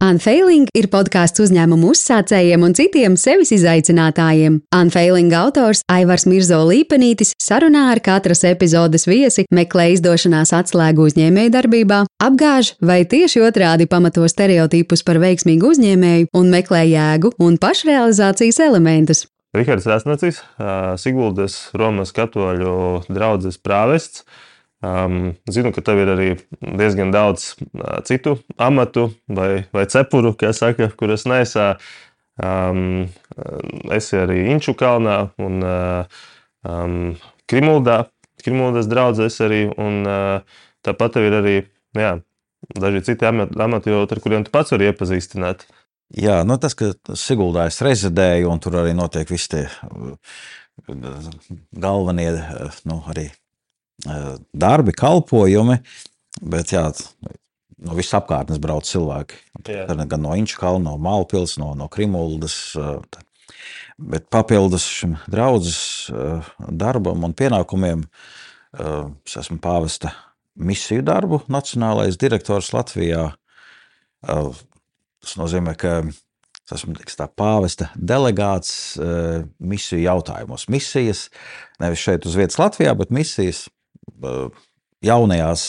Unfailing ir podkāsts uzņēmumu uzsācējiem un citiem sevis izaicinātājiem. Unfailing autors Aivars Mirzo Līpenītis sarunā ar katras epizodes viesi meklē izdošanās atslēgu uzņēmējdarbībā, apgāž vai tieši otrādi pamato stereotipus par veiksmīgu uzņēmēju un meklē jēgu un pašrealizācijas elementus. Rihards Rasnacis, Siguldas Romas katoļu draugs prāvests. Um, zinu, ka tev ir arī diezgan daudz uh, citu amatu vai, vai cepuru, saka, kuras nesā. Um, esi arī Inču kalnā un uh, um, Krimuldā. Krimuldas draugs arī. Un, uh, tāpat tev ir arī jā, daži citi amati, amati, ar kuriem tu pats vari iepazīstināt. Jā, nu tas, ka Siguldā es rezidēju, un tur arī notiek visi tie galvenie nu, arī darbi, kalpojumi. Bet jā, no visas apkārtnes brauc cilvēki. Jā. Gan no Inča kalna, no Mālpils, no, no Krimuldas. Bet papildus šim draudzes darbam un pienākumiem es esmu pāvesta misiju darbu, nacionālais direktors Latvijā. Tas nozīmē, ka es esmu tiks, tā, pāvesta delegāts misiju jautājumos. Misijas nevis šeit uz vietas Latvijā, bet misijas jaunajās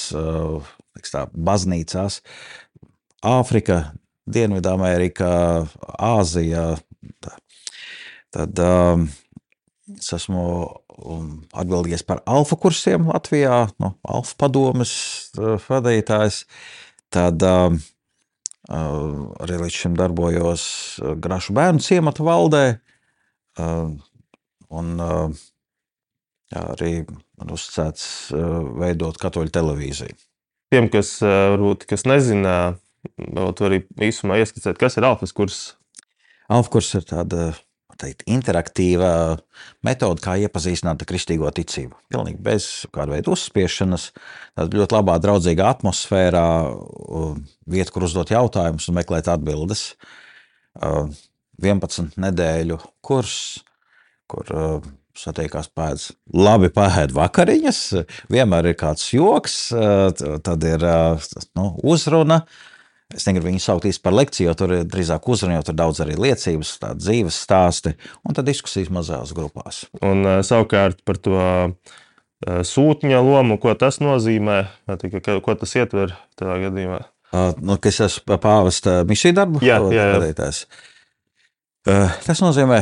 tā, baznīcās, Āfrika, Dienvidamerika, Āzija. Tad um, es esmu atbildīgs par alfa kursiem Latvijā, no alfa padomes vadītājs. Tad um, arī līdz šim darbojos Grašu bērnu ciemata valdē. Um, un, uh, arī man uzticēts veidot katoļu televīziju. Tiem, kas varbūt kas nezina, tu arī īsumā ieskicēt, kas ir alfas kurs. Alfa kurs ir tāda teikt, interaktīva metode, kā iepazīstināt ar kristīgo ticību. Pilnīgi bez kāda veida uzspiešanas, tādā ļoti labā, draudzīgā atmosfērā, vieta, kur uzdot jautājumus un meklēt atbildes. 11 nedēļu kurs, kur satiekās pēc labi pēdas vakariņas, vienmēr ir kāds joks, tad ir nu, uzruna. Es negribu viņu saukt īsti par lekciju, jo tur ir drīzāk uzruna, jo tur daudz arī liecības, tādas dzīves stāsti, un tad diskusijas mazās grupās. Un savukārt par to sūtņa lomu, ko tas nozīmē, ko tas ietver tādā gadījumā? Nu, kas esmu pāvesta misiju darbu? Jā, jā, jā. Tas nozīmē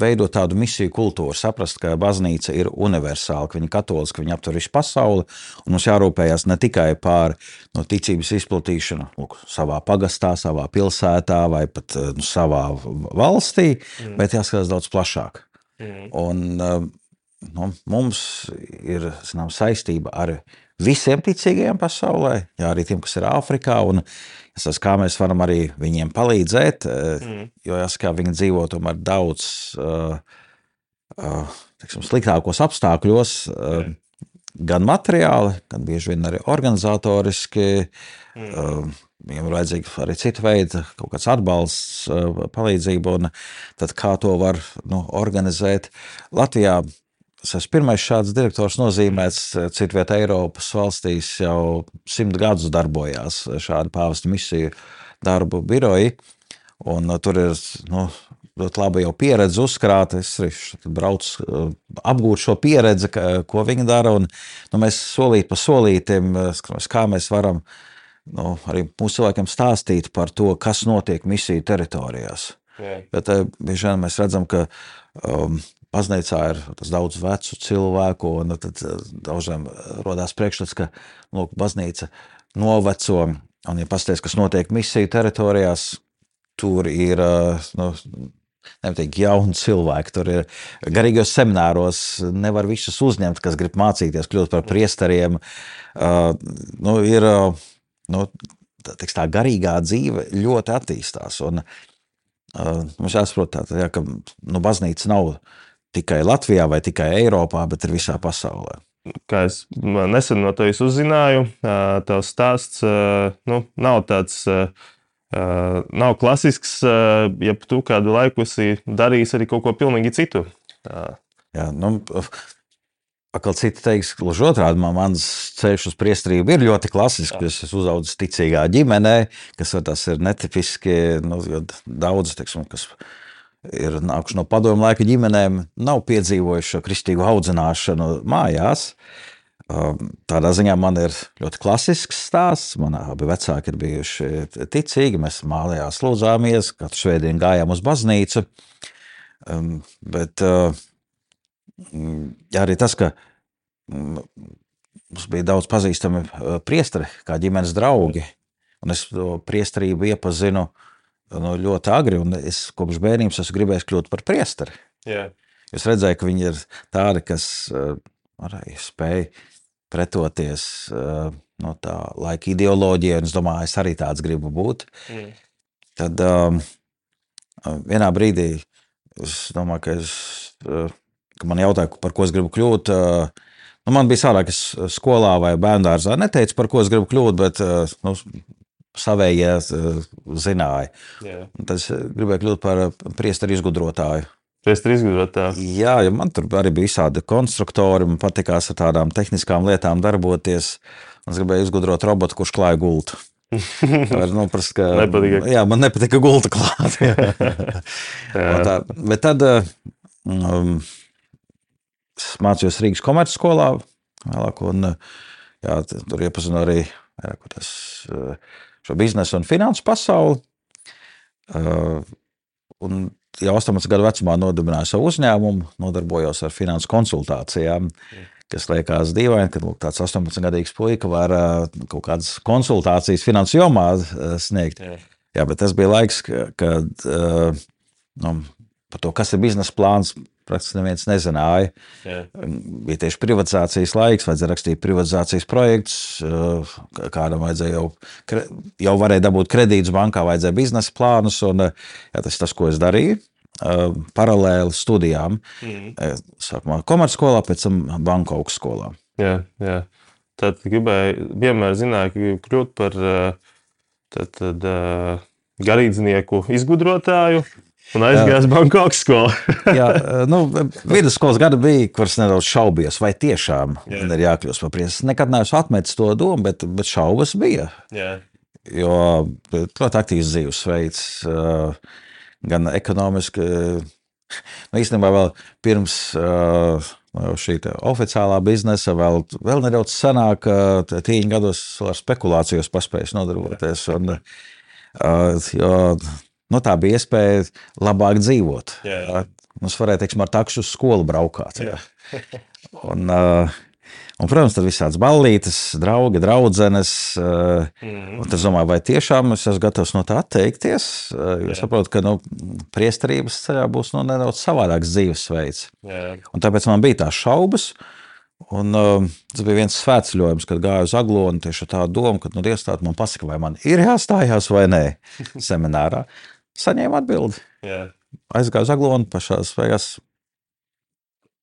veidot tādu misiju kultūru, saprast, ka baznīca ir universāla, ka viņa ir katoliska, ka viņa aptver visu pasauli, un mums jārūpējas ne tikai par no, ticības izplatīšanu lūk, savā pagastā, savā pilsētā vai pat nu, savā valstī, mm. bet jāskatās daudz plašāk. Mm. Un, nu, mums ir zinām, saistība ar visiem ticīgajiem pasaulē, jā, arī tiem, kas ir Āfrikā. Es saprotu, kā mēs varam arī viņiem palīdzēt, mm. jo jāsaka, viņi dzīvo tomēr daudz uh, uh, teksim, sliktākos apstākļos. Uh, mm. Gan materiāli, gan bieži vien arī organizatoriski. Mm. Uh, viņam ir vajadzīga arī cita veida, kaut kāds atbalsts, palīdzība. Tad kā to var nu, organizēt Latvijā? Esmu pirmais šāds direktors nozīmēts. Citvietā Eiropas valstīs jau simt gadus darbojās šādi pāvesta misiju darbu biroji. Un, uh, tur ir nu, ļoti laba jau pieredze uzkrāta. Es braucu, uh, apgūt šo pieredzi, ka, ko viņi dara. Un, nu, mēs solīt pa solītam, kā mēs varam nu, arī mūsu cilvēkiem stāstīt par to, kas notiek misiju teritorijās. Jā. Bet bieži vien mēs redzam, ka um, baznīcā ir daudz vecu cilvēku, un tad eh, daudziem radās priekšstats, ka lūk, baznīca noveco. Un, ja paskatās, kas notiek misiju teritorijās, tur ir eh, nu, nevienīgi jauni cilvēki. Tur ir garīgos semināros, nevar visus uzņemt, kas grib mācīties, kļūt par priesteriem. Uh, nu, ir, nu, tiks, tā garīgā dzīve ļoti attīstās. Un, uh, mums jāsaprot, tā, tā, jā, ka nu, baznīca nav tikai Latvijā vai tikai Eiropā, bet ir visā pasaulē. Kā es nesen no tevis uzzināju, tavs stāsts nu, nav tāds. Nav klasisks, ja tu kādu laiku esi darījis arī kaut ko pilnīgi citu. Jā, nu, Atkal citi teiks, gluži otrādi, man, mans ceļš uz priestrību ir ļoti klasisks. Es esmu uzaugusi ticīgā ģimenē, kas tas ir netipiski. Nu, daudz, teiksim, kas ir nākuši no padomu laika ģimenēm, nav piedzīvojuši šo kristīgo audzināšanu mājās. Um, tādā ziņā man ir ļoti klasisks stāsts. Manā abi vecāki ir bijuši ticīgi. Mēs mājās lūdzāmies, katru svētdienu gājām uz baznīcu. Um, bet uh, arī tas, ka mm, mums bija daudz pazīstami uh, priesteri, kā ģimenes draugi, un es to priesterību iepazinu nu, ļoti agri, un es kopš bērnības esmu gribējis kļūt par priesteri. Yeah. Es redzēju, ka viņi ir tādi, kas uh, arī spēj pretoties uh, no tā laika ideoloģijai, un es domāju, es arī tāds gribu būt. Mm. Tad um, vienā brīdī es domāju, ka, es, uh, ka man jautāja, par ko es gribu kļūt. Nu, man bija sārāk, es skolā vai bērngārzā neteicu, par ko es gribu kļūt, bet nu, savējie uh, zināja. Tad es gribēju kļūt par priesteru izgudrotāju. Priestri izgudrotāji. Jā, ja man tur arī bija visādi konstruktori. Man patīkās ar tādām tehniskām lietām darboties. Es gribēju izgudrot robotu, kurš klāja gultu. Var noprast, ka, nepatika. jā, man nepatika gulta klāt. tā, bet tad um, mācījos Rīgas komercskolā. Vēlāk, un, jā, tur iepazinu arī tas, šo biznesu un finansu pasauli. Uh, un jau 18 gadu vecumā nodibināju savu uzņēmumu, nodarbojos ar finansu konsultācijām. Kas liekas dīvaini, ka lūk, tāds 18-gadīgs puika var kaut kādas konsultācijas finansu jomā sniegt. Jā. Jā, bet tas bija laiks, kad nu, par to, kas ir biznesa plāns, praktiski neviens nezināja. Jā. Bija tieši privatizācijas laiks, vajadzēja rakstīt privatizācijas projektus. Kādam vajadzēja jau, jau varēja dabūt kredītus bankā, vajadzēja biznesa plānus. Un, jā, tas tas, ko es darīju. Paralēli studijām, mm. sākumā komercskolā, pēc tam banka augstskolā. Jā, jā. Tad gribēju, vienmēr zināju, ka gribu kļūt par tad, tad, garīdznieku izgudrotāju. Un aizgājis banka augstskolu. jā, nu, vidusskolas gada bija, kuras nedaudz šaubījos, vai tiešām jā. ir jākļūst par priesteri. Nekad neesmu atmetis to domu, bet, bet šaubas bija. Jā. Jo ļoti aktīvs dzīvesveids, gan ekonomiski, nu, īstenībā vēl pirms šī oficiālā biznesa, vēl, vēl nedaudz senāk, tīņa gados ar spekulācijos paspējis nodarboties. Un, jo, nu, tā bija iespēja labāk dzīvot. Jā, jā. Mums varēja, teiksim, ar takšu uz skolu braukāt. un, uh, un, protams, tad visādas ballītes, draugi, draudzenes. Mm. Un tad es domāju, vai tiešām es esmu gatavs no tā atteikties. Uh, es saprotu, ka nu, priesterības ceļā būs nu, nedaudz savādāks dzīvesveids. Jā. Un tāpēc man bija tās šaubas. Un, uh, tas bija viens svētceļojums, kad gāju uz Aglonu tieši ar tādu domu, ka nu, Dievs tāds man pasaka, vai man ir jāstājās vai nē seminārā saņēmu atbildi. Yeah. Aizgāju uz Aglonu, pašā beigās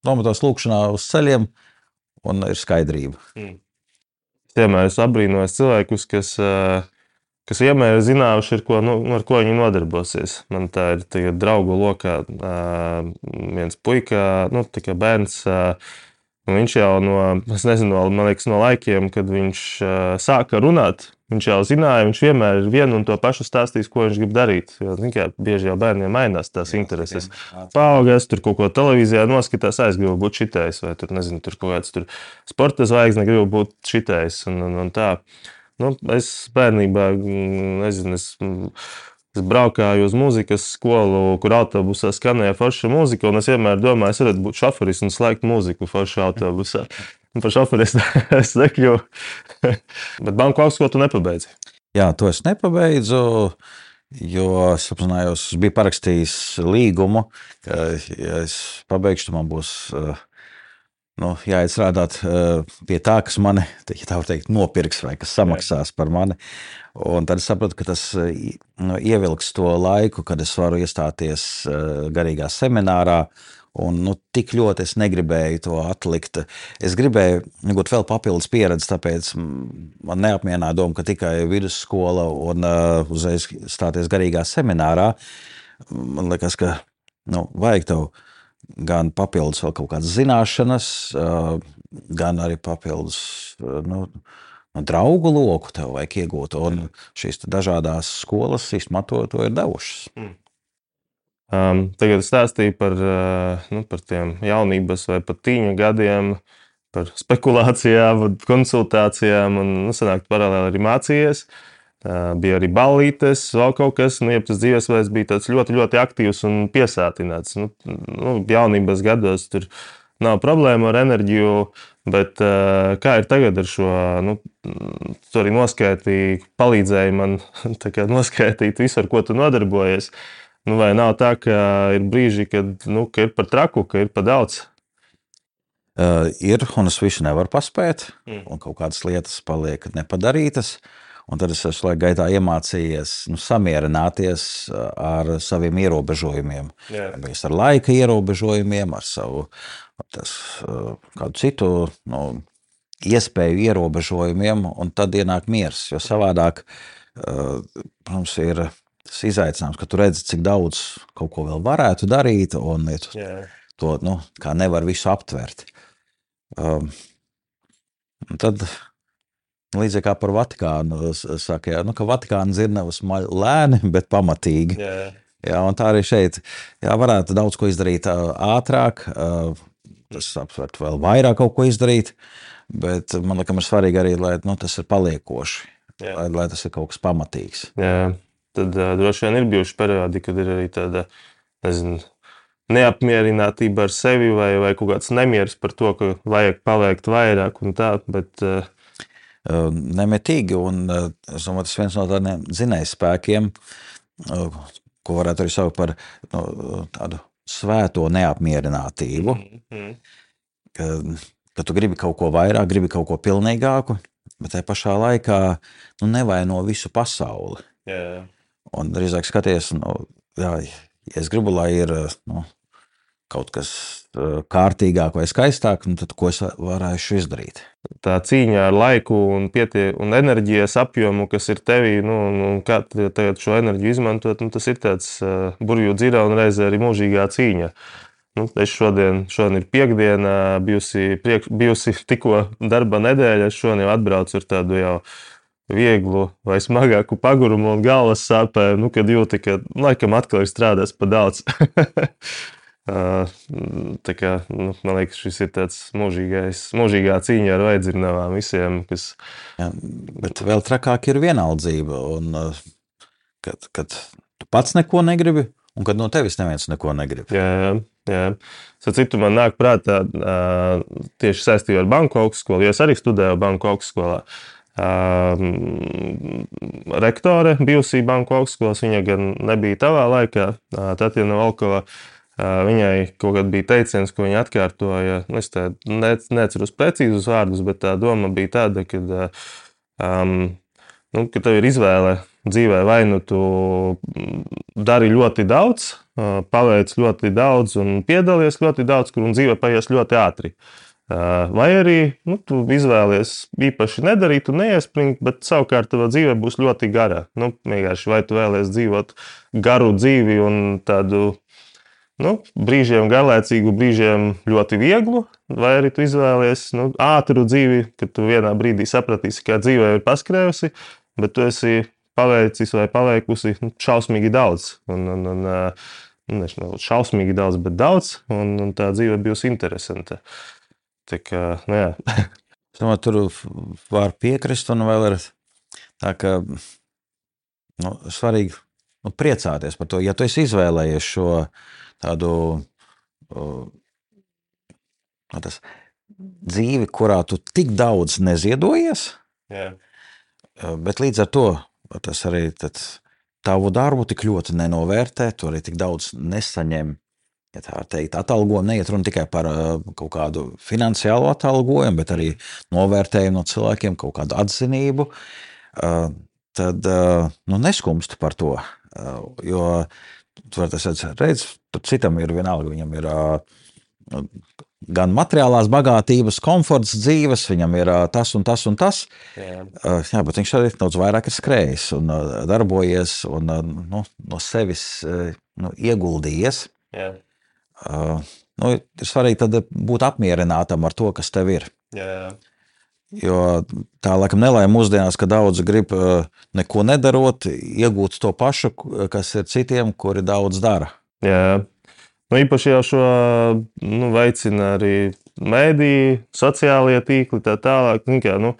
nometos lūkšanā uz ceļiem, un ir skaidrība. Mm. Es vienmēr esmu apbrīnojis cilvēkus, kas, kas vienmēr ir zinājuši, ar ko, nu, ar ko viņi nodarbosies. Man tā ir draugu lokā viens puika, nu, bērns. Viņš jau no, nezinu, man liekas, no laikiem, kad viņš sāka runāt, Viņš jau zināja, viņš vienmēr ir vienu un to pašu stāstījis, ko viņš grib darīt. Jo, kā, bieži jau bērniem mainās tās jā, intereses. Paaugās, tur kaut ko televīzijā noskatās, es gribu būt šitais, vai tur, nezinu, tur kaut kāds tur sporta zvaigzne, gribu būt šitais. Un, un, un tā. Nu, es bērnībā, nezinu, es, es braukāju uz muzikas skolu, kur autobusā skanēja forša mūzika, un es vienmēr domāju, es varētu būt šoferis un slēgt mūziku forša autobusā. Par šoferi es, es nekļuvu. Bet banku augstskolu tu nepabeidzi. Jā, to es nepabeidzu. Jo es apzinājos, es biju parakstījis līgumu, ka, ja es pabeigšu, man būs nu, jāiet strādāt pie tā, kas mani ja teikt, nopirks vai kas samaksās par mani. Un tad es sapratu, ka tas nu, ievilks to laiku, kad es varu iestāties garīgā seminārā Un, nu, tik ļoti es negribēju to atlikt. Es gribēju iegūt vēl papildus pieredzi, tāpēc man neapmierināja doma, ka tikai vidusskola un uh, uzreiz stāties garīgā seminārā. Man liekas, ka nu, vajag tev gan papildus vēl kaut kādas zināšanas, uh, gan arī papildus nu, no draugu loku tev vajag iegūt. Un šīs dažādas skolas īstenībā to, to ir devušas. Mm. Um, tagad stāstīju par, uh, nu, par tiem jaunības vai pat tīņa gadiem, par spekulācijām, konsultācijām, un nu, sanāk, paralēli arī mācījies. Uh, bija arī ballītes, vēl kaut kas, nu, ja tas dzīvesveids bija tāds ļoti, ļoti aktīvs un piesātināts. Nu, nu, jaunības gados tur nav problēma ar enerģiju, bet uh, kā ir tagad ar šo, nu, tu arī noskaitīji, palīdzēji man noskaitīt visu, ar ko tu nodarbojies. Nu, vai nav tā, ka ir brīži, kad, nu, ka ir par traku, ka ir par daudz? Uh, ir, un es visu nevaru paspēt, mm. un kaut kādas lietas paliek nepadarītas. Un tad es esmu laika gaitā iemācījies nu, samierināties uh, ar saviem ierobežojumiem. Mēs ar laika ierobežojumiem, ar savu tas, uh, kādu citu nu, iespēju ierobežojumiem, un tad ienāk miers. Jo savādāk, uh, protams, ir tas izaicinājums, ka tu redzi, cik daudz kaut ko vēl varētu darīt, un yeah. to nu, nevar visu aptvert. Um, tad Līdzīgi kā par Vatikānu. Saka, jā, nu, ka Vatikāna zirnavas lēni, bet pamatīgi. Jā, jā. tā arī šeit. Jā, varētu daudz ko izdarīt ātrāk, tas aptvert vēl vairāk kaut ko izdarīt, bet man liekas, ir svarīgi arī, lai nu, tas ir paliekoši, jā. lai, lai tas ir kaut kas pamatīgs. Jā, tad uh, droši vien ir bijuši periodi, kad ir arī tāda, nezinu, neapmierinātība ar sevi vai, vai kaut kāds nemieris par to, ka vajag paveikt vairāk un tā, bet uh, nemitīgi. Un, es domāju, tas viens no tādiem zinējspēkiem, ko varētu arī saukt par no, tādu svēto neapmierinātību. Mm -hmm. ka, ka tu gribi kaut ko vairāk, gribi kaut ko pilnīgāku, bet tajā pašā laikā nu, nevaino visu pasauli. Yeah. Un drīzāk skaties, nu, jā, ja es gribu, lai ir nu, kaut kas kārtīgāk vai skaistāk, nu tad ko es varēšu izdarīt? Tā cīņa ar laiku un, pietie, un enerģijas apjomu, kas ir tevī, nu, nu, kā tagad šo enerģiju izmantot, nu, tas ir tāds uh, burvju dzirā un reizē arī mūžīgā cīņa. Nu, es šodien, šodien ir piekdiena, bijusi, priekš, bijusi tikko darba nedēļa, es šodien jau atbraucu ar tādu jau vieglu vai smagāku pagurumu un galvas sāpēm, nu, kad jūti, ka laikam atkal ir strādājis pa daudz. Tā kā, nu, man liekas, šis ir tāds mūžīgais, mūžīgā cīņa ar vajadzirnavām visiem. Kas... Jā, bet vēl trakāk ir vienaldzība. Un, kad, kad tu pats neko negribi, un kad no tevis neviens neko negrib. Jā, jā. Citu man nāk prātā tieši saistībā ar banku augstskolu, jo es arī studēju banku augstskolā. Um, rektore bijusī banku augstskolas, viņa gan nebija tavā laikā, Tatjana Valkova. Uh, Viņai kaut kad bija teiciens, ko viņa atkārtoja. Nu, es ne, neceros precīzus vārdus, bet tā doma bija tāda, ka, um, nu, ka tev ir izvēle dzīvē, vai nu tu dari ļoti daudz, paveic ļoti daudz un piedalies ļoti daudz, kur un dzīve paies ļoti ātri. Vai arī nu, tu izvēlies īpaši nedarīt, neiespringt, bet savukārt tava dzīve būs ļoti gara. Nu, vienkārši vai tu vēlies dzīvot garu dzīvi un tādu nu, brīžiem garlaicīgu, brīžiem ļoti vieglu, vai arī tu izvēlies nu, ātru dzīvi, kad tu vienā brīdī sapratīsi, kā dzīve ir paskrējusi, bet tu esi paveicis vai paveikusi nu, šausmīgi daudz. Un, un, un, nu, nezinu, šausmīgi daudz, bet daudz, un, un tā dzīve bijusi interesanta. Tā kā, nu, jā. domāju, tur var piekrist, un vēl ir tā, ka nu, svarīgi nu, priecāties par to. Ja tu esi izvēlējies šo tādu uh, tas, dzīvi, kurā tu tik daudz neziedojies. Yeah. Bet līdz ar to tas arī tavu darbu tik ļoti nenovērtē, tu arī tik daudz nesaņem. Ja tā teikt, atalgojumu neiet runa tikai par uh, kaut kādu finansiālu atalgojumu, bet arī novērtējumu no cilvēkiem, kaut kādu atzinību. Uh, tad uh, nu, neskumst par to. Jo tas redzēt, tur citam ir vienalga. Viņam ir gan materiālās bagātības, komforts dzīves, viņam ir tas un tas un tas. Jā, jā bet viņš arī daudz vairāk ir skrējis un darbojies un nu, no sevis nu, ieguldījies. Jā. Uh, nu, ir svarīgi būt apmierinātam ar to, kas tev ir. Jā, jā. Jo tā laikam nelaime mūsdienās, ka daudzi grib uh, neko nedarot, iegūt to pašu, kas ir citiem, kuri daudz dara. Jā, nu, īpaši jau šo nu, veicina arī mēdīji, sociālie tīkli, tā tālāk. Nu, kā, nu,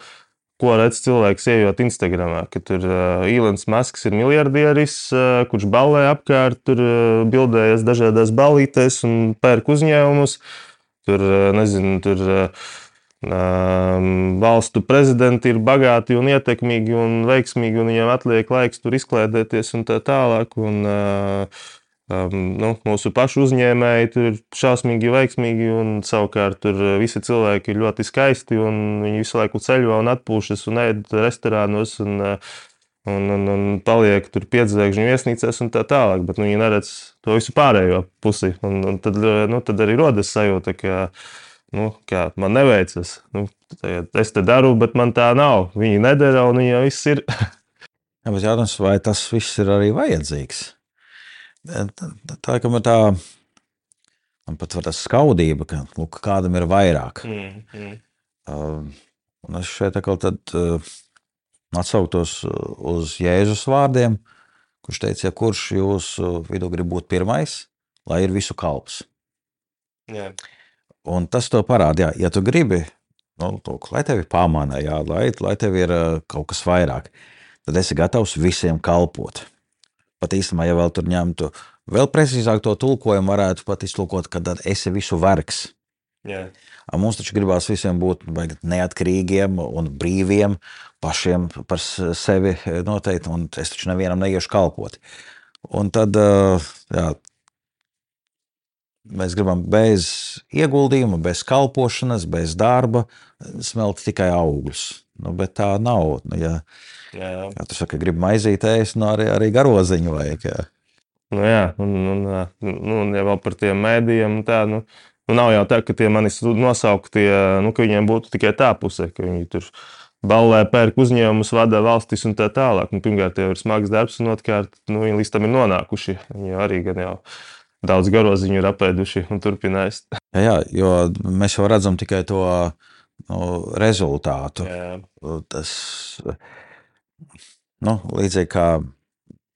ko redz cilvēks, ejot Instagram. Kad tur uh, Ilons Masks ir miljardieris, uh, kurš ballē apkārt, tur uh, bildējas dažādās ballītēs un pērk uzņēmumus. Tur, uh, nezinu, tur uh, um, valstu prezidenti ir bagāti un ietekmīgi un veiksmīgi, un viņiem atliek laiks tur izklēdēties un tā tālāk. Un, uh, Um, nu, mūsu pašu uzņēmēji ir šausmīgi veiksmīgi, un savukārt tur visi cilvēki ir ļoti skaisti. Viņi visu laiku ceļo un atpūšas un ēd restorānos. Un, un, un, un paliek tur piedzēkšņu viesnīcās un tā tālāk, bet nu, viņi neredz to visu pārējo pusi. Un, un tad, nu, tad arī rodas sajūta, ka nu, man neveicas. Nu, es te daru, bet man tā nav. Viņi nedara un viņi jau viss ir. Jā, bet jautājums, vai tas viss ir arī vajadzīgs? Tā ir tā, man pat ir tā skaudība, ka lūk, kādam ir vairāk. Mm, mm. Uh, un es šeit atkal tad, uh, atsauktos uz Jēzus vārdiem, kurš teica, ja kurš jūsu vidū grib būt pirmais, lai ir visu kalps. Yeah. Un tas to parāda, jā, ja tu gribi, nu, to, lai tevi pamana, jā, lai, lai tev ir uh, kaut kas vairāk, tad esi gatavs visiem kalpot pat īstenībā, ja vēl tur ņemtu vēl precīzāk to tulkojumu, varētu pat iztulkot, ka esi visu vergs. Yeah. Mums taču gribās visiem būt neatkarīgiem un brīviem, pašiem par sevi noteikti, un es taču nevienam neiešu kalpot. Un tad jā, mēs gribam bez ieguldījuma, bez kalpošanas, bez darba smelt tikai augļus. Nu, bet tā nav. Nu, ja, Jā, jā. jā tu saki, gribi maizīt ēst, nu arī, arī garoziņu vajag. Jā. Nu, jā, un, un, nu, un ja vēl par tiem mēdījiem, tā, nu, nu, nav jau tā, ka tie manis nosauktie, nu, ka viņiem būtu tikai tā puse, ka viņi tur ballē, pērk uzņēmumus, vada valstis un tā tālāk. Nu, pirmkārt, jau ir smags darbs, un otrkārt, nu, viņi līdz tam ir nonākuši. Viņi arī gan jau daudz garoziņu ir apēduši un turpinājis. Jā, jā, jo mēs jau redzam tikai to nu, rezultātu. Jā. Tas, Nu, līdzīgi kā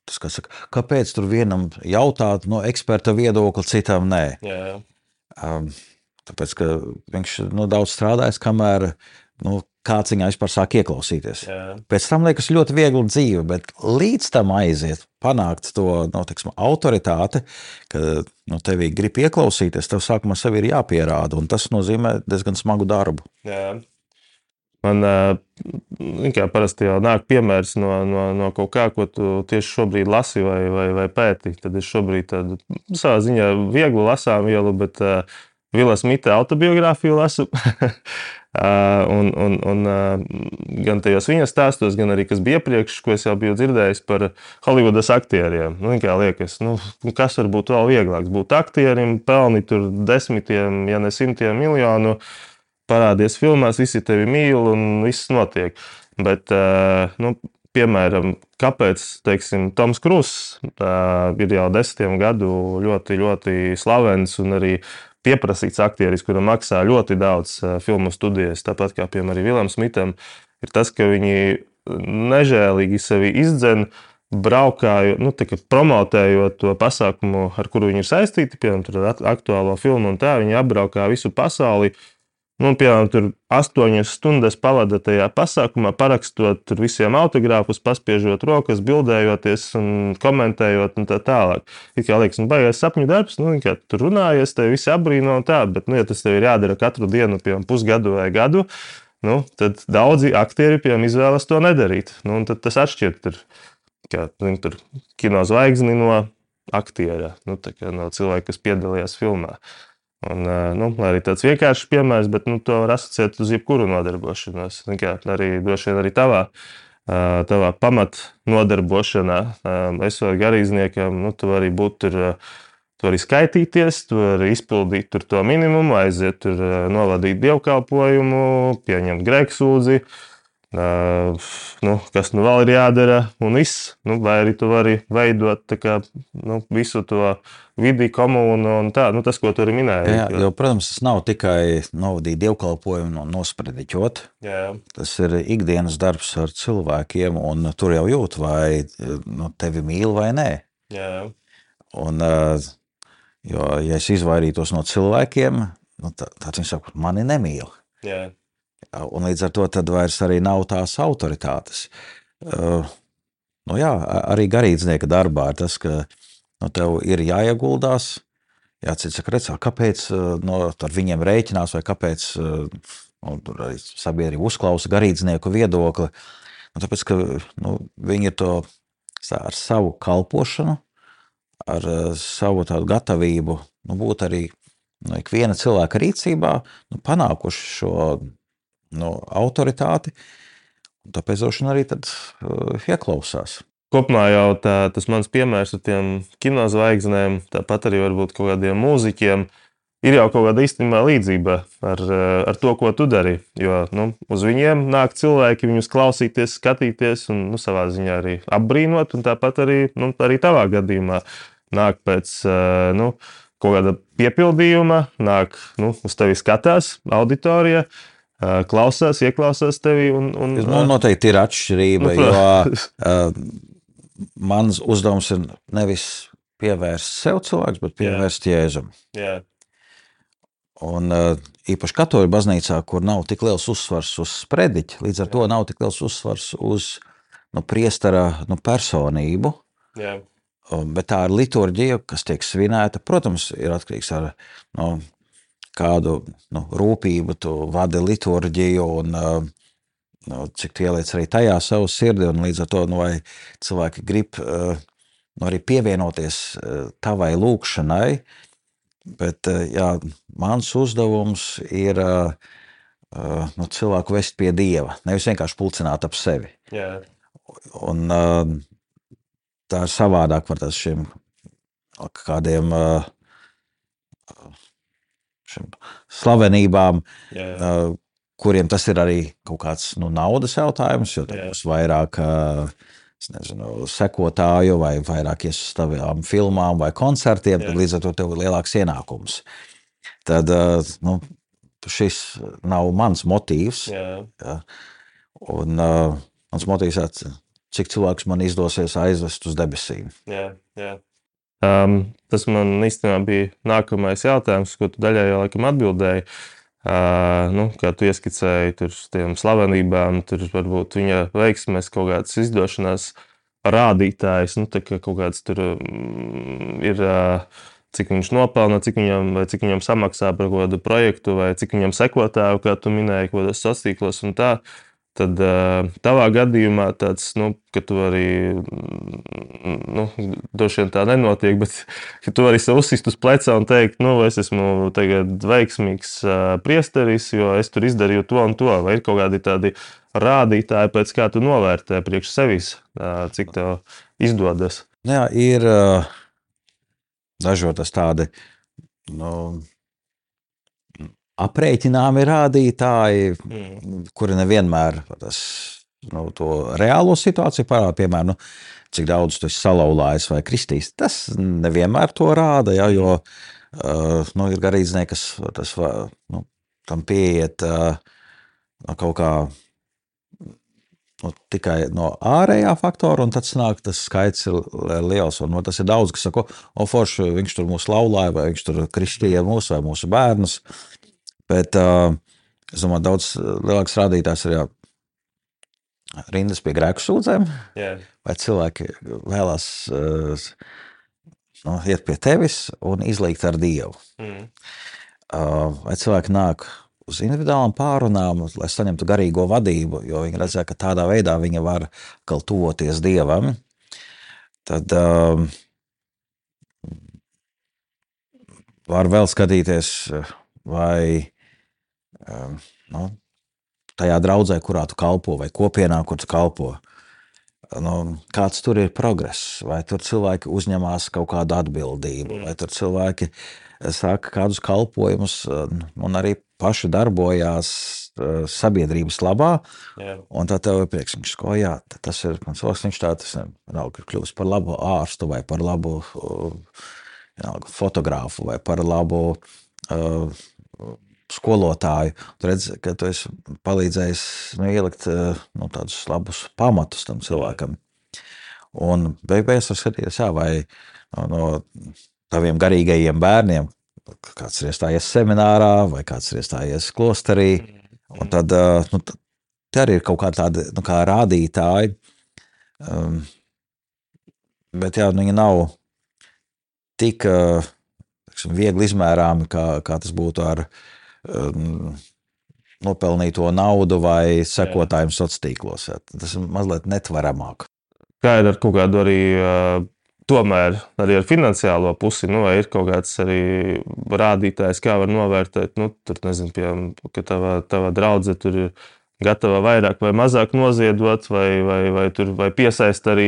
tas, kas saka, kāpēc tur vienam jautāt no eksperta viedokļa, citam nē. Jā. Um, tāpēc, ka viņš nu, daudz strādājis, kamēr nu, kāds viņā vispār sāk ieklausīties. Jā. Pēc tam liekas ļoti viegli dzīve, bet līdz tam aiziet, panākt to nu, teksim, autoritāti, ka nu, tevī grib ieklausīties, tev sākumā sev ir jāpierāda, un tas nozīmē diezgan smagu darbu. Jā. Man kā parasti jau nāk piemērs no, no, no kaut kā, ko tu tieši šobrīd lasi vai, vai, vai pēti. Tad es šobrīd tādu savā ziņā vieglu lasām vielu, bet uh, Vila Smita autobiogrāfiju lasu. un, un, un gan tajos viņa stāstos, gan arī kas bija iepriekš, ko es jau biju dzirdējis par Holivudas aktieriem. Nu, liekas, nu, kas var būt vēl vieglāks? Būt aktierim, pelnīt desmitiem, ja ne simtiem miljonu. Uh, parādies filmās, visi tevi mīl un viss notiek. Bet, nu, piemēram, kāpēc teiksim, Toms Kruss ir jau desmitiem gadu ļoti, ļoti slavens un arī pieprasīts aktieris, kuram maksā ļoti daudz filmu studijas, tāpat kā piemēram Vilam Smitam, ir tas, ka viņi nežēlīgi sevi izdzen. Braukāju, nu, promotējot to pasākumu, ar kuru viņi ir saistīti, piemēram, aktuālo filmu, un tā viņi apbraukā visu pasauli, uh, Nu, piemēram, tur astoņas stundas pavada tajā pasākumā, parakstot visiem autogrāfus, paspiežot rokas, bildējoties un komentējot un tā tālāk. It kā liekas, nu, baigās sapņu darbs, nu, kā tur runājies, te visi apbrīno un tā, bet, nu, ja tas tev ir jādara katru dienu, piemēram, pusgadu vai gadu, nu, tad daudzi aktieri, piemēram, izvēlas to nedarīt. Nu, tad tas atšķirt tur, kā, nu, tur kino zvaigzni no aktiera, nu, no cilvēka, kas piedalījās filmā. Un, nu, arī tāds vienkāršs piemērs, bet nu, to var asociēt uz jebkuru nodarbošanos. Kā, arī droši vien arī tavā, tavā pamat nodarbošanā, esot garīdzniekam, nu, tu vari būt tur. Tu vari skaitīties, tu vari izpildīt to minimumu, aiziet tur, novadīt dievkalpojumu, pieņemt grēksūdzi, Uh, nu, kas nu vēl ir jādara, un viss. Nu, vai arī tu vari veidot kā, nu, visu to vidi, komunu un tā, nu, tas, ko tu arī minēji. Jā, jo, protams, tas nav tikai novadīt dievkalpojumu un nosprediķot. Jā. Tas ir ikdienas darbs ar cilvēkiem, un tur jau jūt, vai nu, tevi mīl vai nē. Jā. Un, jo, ja es izvairītos no cilvēkiem, nu, tad viņi saka, mani nemīl. Jā. Un līdz ar to vairs arī nav tās autoritātes. Uh, nu jā, arī garīdznieka darbā ir tas, ka nu, tev ir jāieguldās. Jā, cits saka, redz, kāpēc no, ar viņiem rēķinās, vai kāpēc nu, sabiedrība uzklausa garīdznieku viedokli. Nu, tāpēc, ka nu, viņi ir to ar savu kalpošanu, ar savu tādu gatavību nu, būt arī nu, ikviena cilvēka rīcībā, nu, panākuši šo no autoritāti. Tāpēc droši vien arī tad, uh, ieklausās. Kopumā jau tā, tas mans piemērs ar tiem kinozvaigznēm, tāpat arī varbūt kaut kādiem mūziķiem, ir jau kaut kāda īstenībā līdzība ar, uh, ar to, ko tu dari. Jo nu, uz viņiem nāk cilvēki, viņus klausīties, skatīties un nu, savā ziņā arī apbrīnot. Tāpat arī, nu, arī tavā gadījumā nāk pēc uh, nu, kaut kāda piepildījuma, nāk nu, uz tevi skatās auditorija klausās, ieklausās tevi. Un, un, nu, noteikti ir atšķirība, nu, jo uh, mans uzdevums ir nevis pievērst sev cilvēks, bet pievērst Jā. jēzum. Jā. Un uh, īpaši katoļu baznīcā, kur nav tik liels uzsvars uz sprediķi, līdz ar Jā. to nav tik liels uzsvars uz nu, priestara nu, personību. Jā. Bet tā ir liturģija, kas tiek svinēta. Protams, ir atkarīgs no nu, kādu nu, rūpību tu vadi liturģiju un nu, cik tu ieliec arī tajā savu sirdi. Līdz ar to, nu, vai cilvēki grib nu, arī pievienoties tavai lūkšanai, bet jā, mans uzdevums ir nu, cilvēku vest pie Dieva, nevis vienkārši pulcināt ap sevi. Jā. Un, tā ir savādāk par šiem kādiem uh, slavenībām, jā, jā. kuriem tas ir arī kaut kāds nu, naudas jautājums, jo tur būs vairāk nezinu, sekotāju vai vairāk ies uz tavām filmām vai koncertiem, tad līdz ar to tev ir lielāks ienākums. Tad nu, šis nav mans motīvs. Jā. Jā. Un, uh, mans motīvs ir, cik cilvēks man izdosies aizvest uz debesīm. Jā, jā. Um, tas man īstenībā bija nākamais jautājums, ko tu daļai jau laikam atbildēji. Uh, nu, kā tu ieskicēji, tur tiem slavenībām, tur varbūt viņa veiksmēs kaut kādas izdošanās rādītājs, nu, kā kaut kāds tur um, ir. Uh, cik viņš nopelna, cik viņam, cik viņam samaksā par kādu projektu, vai cik viņam sekotāju, kā tu minēji, kaut kādos sastīklos un tā. Uh, Tad tavā gadījumā tāds, nu, ka tu arī, nu, droši vien tā nenotiek, bet ka tu arī sev uzsist uz pleca un teikt, nu, es esmu tagad veiksmīgs priesteris, jo es tur izdarīju to un to. Vai ir kaut kādi tādi rādītāji, pēc kā tu novērtē priekš sevis, cik tev izdodas? Jā, ir dažotas tādi, nu, aprēķināmi rādītāji, mm. kuri nevienmēr tas, nu, to reālo situāciju parāda. Piemēram, nu, cik daudz tu esi salauzājis vai kristījis. Tas nevienmēr to rāda, ja, jo uh, nu, ir garīdznieki, kas tas, nu, tam pieiet uh, kaut kā. Nu, tikai no ārējā faktora, un tad sanāk, tas skaits ir liels. Un, no, tas ir daudz, kas saka, o, forši, viņš tur mūs laulāja, vai viņš tur kristīja mūsu vai mūsu bērnus. Uh, Bet uh, es domāju, daudz lielāks rādītājs ir jau rindas pie grēku sūdzēm. Yeah. Vai cilvēki vēlās uh, nu, iet pie tevis un izlīgt ar Dievu? Mm. Uh, vai cilvēki nāk uz individuālām pārunām, lai saņemtu garīgo vadību, jo viņi redzēja, ka tādā veidā viņi var tuvoties Dievam. Tad uh, var vēl skatīties, vai nu, tajā draudzē, kurā tu kalpo, vai kopienā, kur tu kalpo. Nu, kāds tur ir progress, vai tur cilvēki uzņemās kaut kādu atbildību, vai tur cilvēki sāka kādus kalpojumus, un arī paši darbojās sabiedrības labā. Jā. Un tā tev ir prieks, viņš ko, jā, tas ir mans valsts, viņš tā, tas vienalga ir kļuvis par labu ārstu vai par labu vienalga, fotografu vai par labu uh, skolotāju. Tu redz, ka tu esi palīdzējis nu, ielikt nu, tādus labus pamatus tam cilvēkam. Un beigās var skatīties, jā, vai no, no taviem garīgajiem bērniem kāds ir iestājies seminārā vai kāds ir iestājies klosterī. Un tad nu, te arī ir kaut kā tāda nu, kā rādītāji. Um, bet jā, nu, viņi nav tik tiksim, viegli izmērāmi, kā, kā tas būtu ar um, nopelnīto naudu vai sekotājiem sociālos tīklos. Tas ir mazliet netvaramāk kā ir ar kaut kādu arī. Tomēr arī ar finansiālo pusi, nu, vai ir kaut kāds arī rādītājs, kā var novērtēt, nu, tur nezinu, piemēram, ka tava, tava draudzene tur ir gatava vairāk vai mazāk noziedot, vai, vai, vai, tur, vai piesaist arī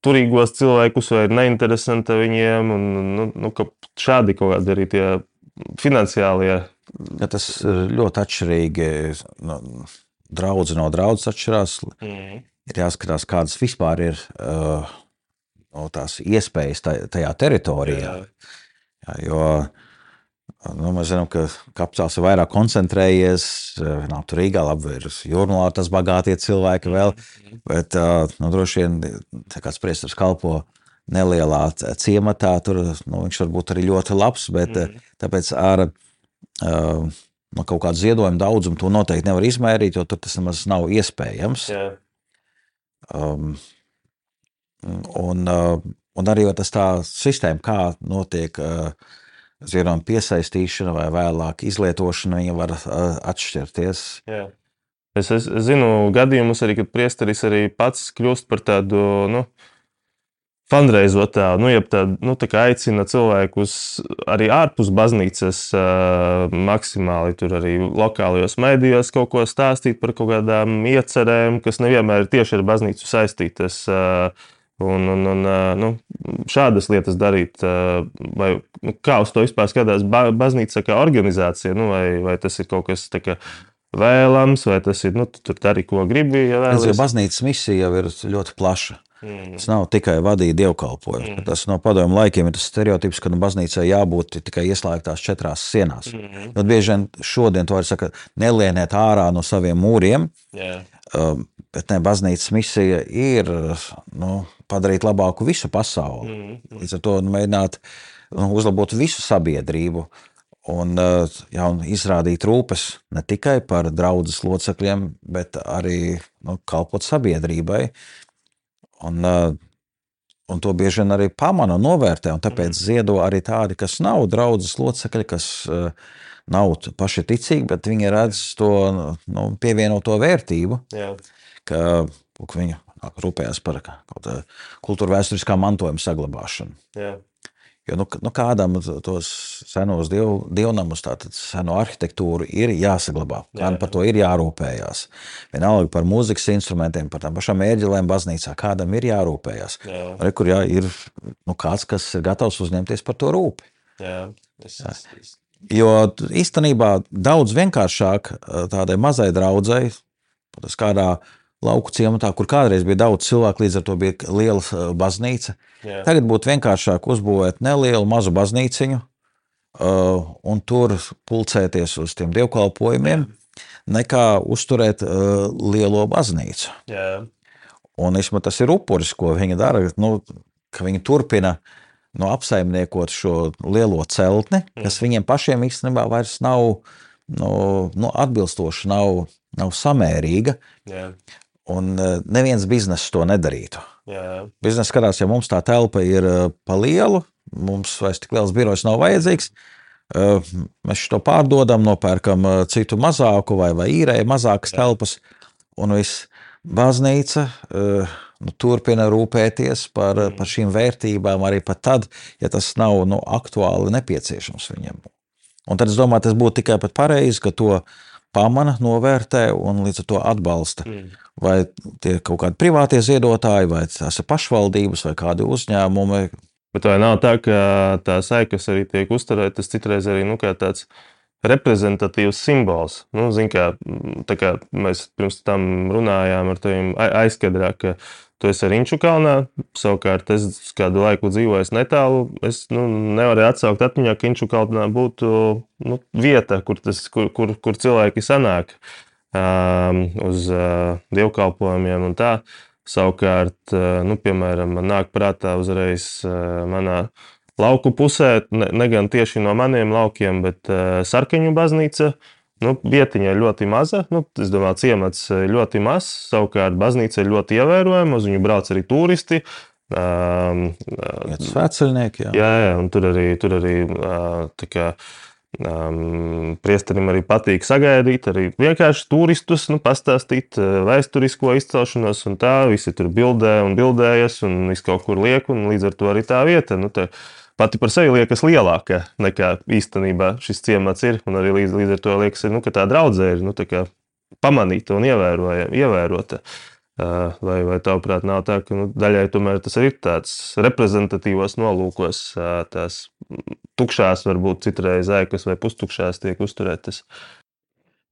turīgos cilvēkus, vai ir neinteresanta viņiem. Un, nu, nu, šādi kaut kādi arī tie finansiālie. Ja tas ir ļoti atšķirīgi. No, draudz no draudzes atšķirās. Mm ir jāskatās, kādas vispār ir uh, no tās iespējas tajā teritorijā. Jā. Jā, jo nu, mēs zinām, ka kapitāls ir vairāk koncentrējies. Uh, nav tur Rīgā, labi, ir jūrmālā tas bagātie cilvēki vēl, mhm. bet nu, droši vien, kāds priestars kalpo nelielā ciematā, tur nu, viņš var būt arī ļoti labs, bet mm. tāpēc ar no kaut kādu ziedojumu daudzumu to noteikti nevar izmērīt, jo tur tas nemaz nav iespējams. Jā. Um, un, uh, un arī tas tā sistēma, kā notiek uh, ziedojumu piesaistīšana vai vēlāk izlietošana, viņa var uh, atšķirties. Jā. Es, es zinu gadījumus arī, kad priesteris arī pats kļūst par tādu nu, fundraizotā, nu, jeb tādu, nu, tā kā aicina cilvēkus arī ārpus baznīcas uh, maksimāli tur arī lokālajos mēdījos kaut ko stāstīt par kaut kādām iecerēm, kas nevienmēr ir tieši ar baznīcu saistītas. Uh, Un, un, un nu, šādas lietas darīt, vai nu, kā uz to vispār skatās baznīca kā organizācija, nu, vai, vai tas ir kaut kas tāds vēlams, vai tas ir, nu, tur dari, ko gribi. Ja vēlies. es, baznīcas misija jau ir ļoti plaša. Mm. Tas nav tikai vadīt dievkalpojumu. Mm. Tas no padomu laikiem ir tas stereotips, ka nu, baznīcai jābūt tikai ieslēgtās četrās sienās. Mm. Tad bieži vien šodien to var saka, nelieniet ārā no saviem mūriem. Yeah. Um, bet ne, baznīcas misija ir nu, padarīt labāku visu pasauli. Mm. Līdz ar to nu, mēģināt nu, uzlabot visu sabiedrību. Un, uh, jā, un izrādīt rūpes ne tikai par draugu locekļiem, bet arī nu, kalpot sabiedrībai. Uh, un to bieži vien arī pamana un novērtē. Un tāpēc mm. ziedo arī tādi, kas nav draudzes locekļi, kas uh, nav paši ticīgi, bet viņi redz to nu, pievienoto vērtību, Jā. ka viņi rūpējas par kultūra vēsturiskā mantojuma saglabāšanu. Jā. Jo nu, nu kādam tos senos diev, dievnamus, tātad seno arhitektūru ir jāsaglabā. Kādam par to ir jārūpējas. Vienalga par mūzikas instrumentiem, par tām pašām ērģelēm baznīcā, kādam ir jārūpējas. Jā. Re, kur jā, ir nu, kāds, kas ir gatavs uzņemties par to rūpi. Jā. Es, es, es. Jo īstenībā daudz vienkāršāk tādai mazai draudzēji, tas kādā lauku ciematā, kur kādreiz bija daudz cilvēku, līdz ar to bija liela uh, baznīca. Jā. Tagad būtu vienkāršāk uzbūvēt nelielu mazu baznīciņu uh, un tur pulcēties uz tiem dievkalpojumiem, Jā. nekā uzturēt uh, lielo baznīcu. Jā. Un īstenībā tas ir upuris, ko viņi dara. Nu, viņi turpina nu, apsaimniekot šo lielo celtni, kas mm. viņiem pašiem īstenībā vairs nav nu, nu, atbilstoša, nav, nav samērīga. Jā. Un e, neviens bizness to nedarītu. Biznesa skatās, ja mums tā telpa ir e, pa lielu, mums vairs tik liels birojs nav vajadzīgs. E, mēs to pārdodam, nopērkam citu mazāku vai, vai īrējam mazākas Jā. telpas. Un viss baznīca nu, turpina rūpēties par, mm. par šīm vērtībām arī tad, ja tas nav nu, aktuāli nepieciešams viņam. Un tad es domāju, tas būtu tikai pareizi, ka to pamana, novērtē un līdz ar to atbalsta. Mm. Vai tie ir kaut kādi privātie ziedotāji, vai tās ir pašvaldības, vai kādi uzņēmumi. Bet vai nav tā, ka tā saika, kas arī tiek uzturēta, tas citreiz arī nu, tāds reprezentatīvs simbols. Nu, zin, kā, kā mēs pirms tam runājām ar tevi aizkadrā, ka tu esi Riņķu kalnā. Savukārt, es kādu laiku dzīvoju netālu. Es nu, nevaru atsaukt atmiņā, ka Riņķu kalnā būtu nu, vieta, kur, tas, kur, kur, kur cilvēki sanāk um, uz uh, dievkalpojumiem un tā. Savukārt, uh, nu, piemēram, man nāk prātā uzreiz uh, manā lauku pusē, ne, ne gan tieši no maniem laukiem, bet uh, Sarkaņu baznīca. Nu, vietiņa ir ļoti maza. Nu, es domāju, ciemats ļoti mazs. Savukārt, baznīca ir ļoti ievērojama. Uz viņu brauc arī turisti. Um, Svētceļnieki. Jā, jā, jā un tur arī, tur arī uh, kā, um, priesterim arī patīk sagaidīt, arī vienkārši turistus, nu, pastāstīt vēsturisko izcelšanos, un tā visi tur bildē un bildējas, un viss kaut kur liek, un līdz ar to arī tā vieta. Nu, tā, pati par sevi liekas lielāka nekā īstenībā šis ciemats ir. Un arī līdz, līdz ar to liekas, nu, ka tā draudzē ir nu, tā pamanīta un ievērota. Vai, vai tavuprāt, nav tā, ka nu, daļai tomēr tas ir tāds reprezentatīvos nolūkos, tās tukšās, varbūt citreiz ēkas vai pustukšās tiek uzturētas?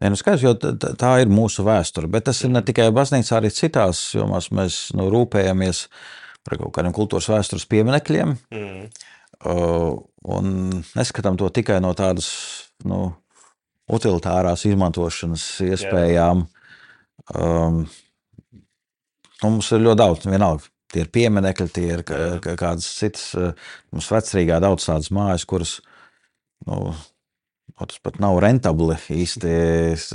Nē, nu skaidrs, jo tā ir mūsu vēsture. Bet tas ir ne tikai baznīcā, arī citās jomās. Mēs nu, rūpējamies par kaut kādiem kultūras vēstures pieminekļiem. Mm. Uh, un neskatām to tikai no tādas nu, utilitārās izmantošanas iespējām. Um, mums ir ļoti daudz, vienalga. Tie ir pieminekļi, tie ir kādas citas. Uh, mums vecrīgā daudz tādas mājas, kuras nu, tas pat nav rentabli īsti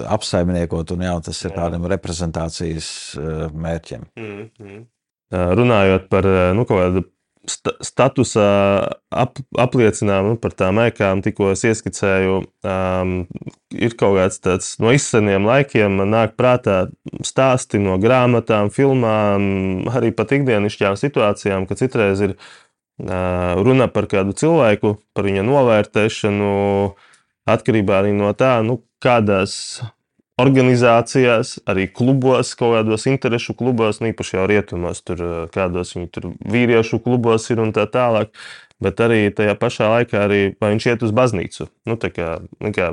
apsaimniekot, un jā, tas ir tādiem reprezentācijas uh, mērķiem. Mm -hmm. Runājot par nu, kaut kādu statusa ap, apliecinājumu nu, par tām ēkām, tikko es ieskicēju, um, ir kaut kāds tāds no izseniem laikiem, man nāk prātā stāsti no grāmatām, filmām, arī pat ikdienišķām situācijām, ka citreiz ir uh, runa par kādu cilvēku, par viņa novērtēšanu, atkarībā arī no tā, nu, kādās organizācijās, arī klubos, kaut kādos interešu klubos, nu, īpaši jau rietumos, tur eh, kādos viņi tur vīriešu klubos ir un tā tālāk. Bet arī tajā pašā laikā arī, viņš iet uz baznīcu. Nu, kā, nu, kā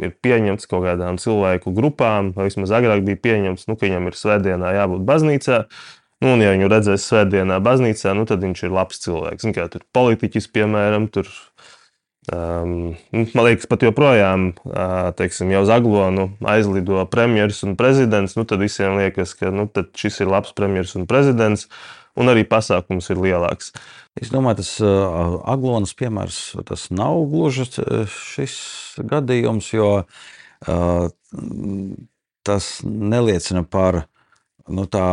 ir pieņemts kaut kādām cilvēku grupām, vai vismaz agrāk bija pieņemts, nu, ka viņam ir svētdienā jābūt baznīcā. Nu, un, ja viņu redzēs svētdienā baznīcā, nu, tad viņš ir labs cilvēks. Zin, kā, tur politiķis, piemēram, tur Um, man liekas, pat joprojām, uh, teiksim, jau uz Aglonu aizlido premjerministrs un prezidents. Nu, tad visiem liekas, ka nu, šis ir labs premjerministrs un prezidents, un arī pasākums ir lielāks. Es domāju, tas uh, Aglonas piemērs tas nav gluži šis gadījums, jo uh, tas neliecina par nu, tā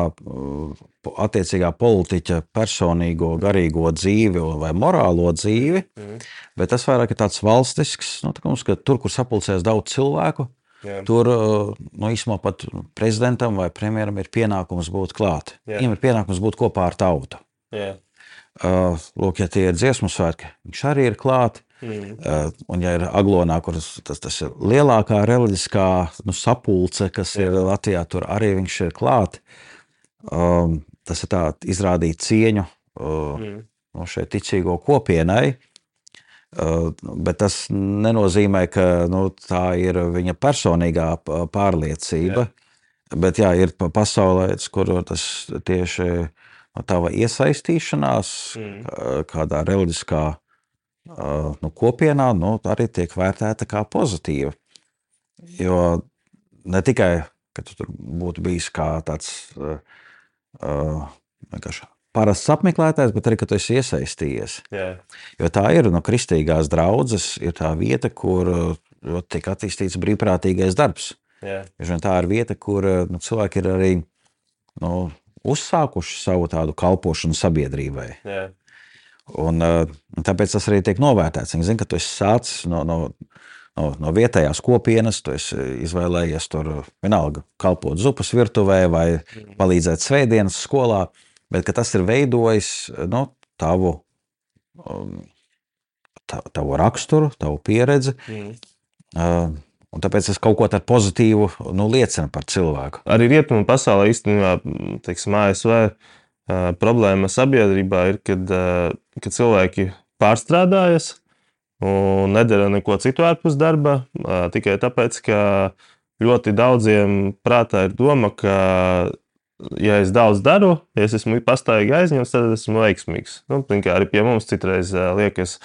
attiecīgā politiķa personīgo, garīgo dzīvi vai morālo dzīvi, mm. bet tas vairāk ir tāds valstisks, nu, tā mums, ka tur, kur sapulcēs daudz cilvēku, Jā. Tur nu, īstenībā pat prezidentam vai premjeram ir pienākums būt klāt. Jā. Viņam ir pienākums būt kopā ar tautu. Jā. Uh, lūk, ja tie ir dziesmu svētki, viņš arī ir klāt. Mm. Uh, un, ja ir aglonā, kur tas, tas ir lielākā reliģiskā nu, sapulce, kas ir Latvijā, tur arī viņš ir klāt. Um, tas ir tā, izrādīt cieņu uh, mm. no šai ticīgo kopienai. Uh, bet tas nenozīmē, ka nu, tā ir viņa personīgā pārliecība. Jā. Bet jā, ir pasaulē, kur tas tieši no tava iesaistīšanās mm. kādā reliģiskā uh, nu, kopienā nu, arī tiek vērtēta kā pozitīva. Jo ne tikai, ka tu tur būtu bijis kā tāds uh, parasts apmeklētājs, bet arī, tu esi iesaistījies. Yeah. Jo tā ir no kristīgās draudzes, ir tā vieta, kur tiek attīstīts brīvprātīgais darbs. Yeah. Tā ir vieta, kur nu, cilvēki ir arī nu, uzsākuši savu tādu kalpošanu sabiedrībai. Yeah. Un, tāpēc tas arī tiek novērtēts. Viņi zina, ka tu esi sācis no, no, no, no vietējās kopienas, tu esi izvēlējies tur vienalga kalpot zupas virtuvē vai palīdzēt svētdienas skolā, bet tas ir veidojis nu, tavu, um, tavu raksturu, tavu pieredzi. Mm. Uh, Un tāpēc tas kaut ko tādu pozitīvu nu, liecina par cilvēku. Arī rietumu pasaulē īstenībā, teiksim, ASV problēma sabiedrībā ir, kad, kad cilvēki pārstrādājas un nedara neko citu ārpus darba, tikai tāpēc, ka ļoti daudziem prātā ir doma, ka, ja es daudz daru, ja es esmu pastāvīgi aizņemts, tad esmu veiksmīgs. Nu, arī pie mums citreiz liekas,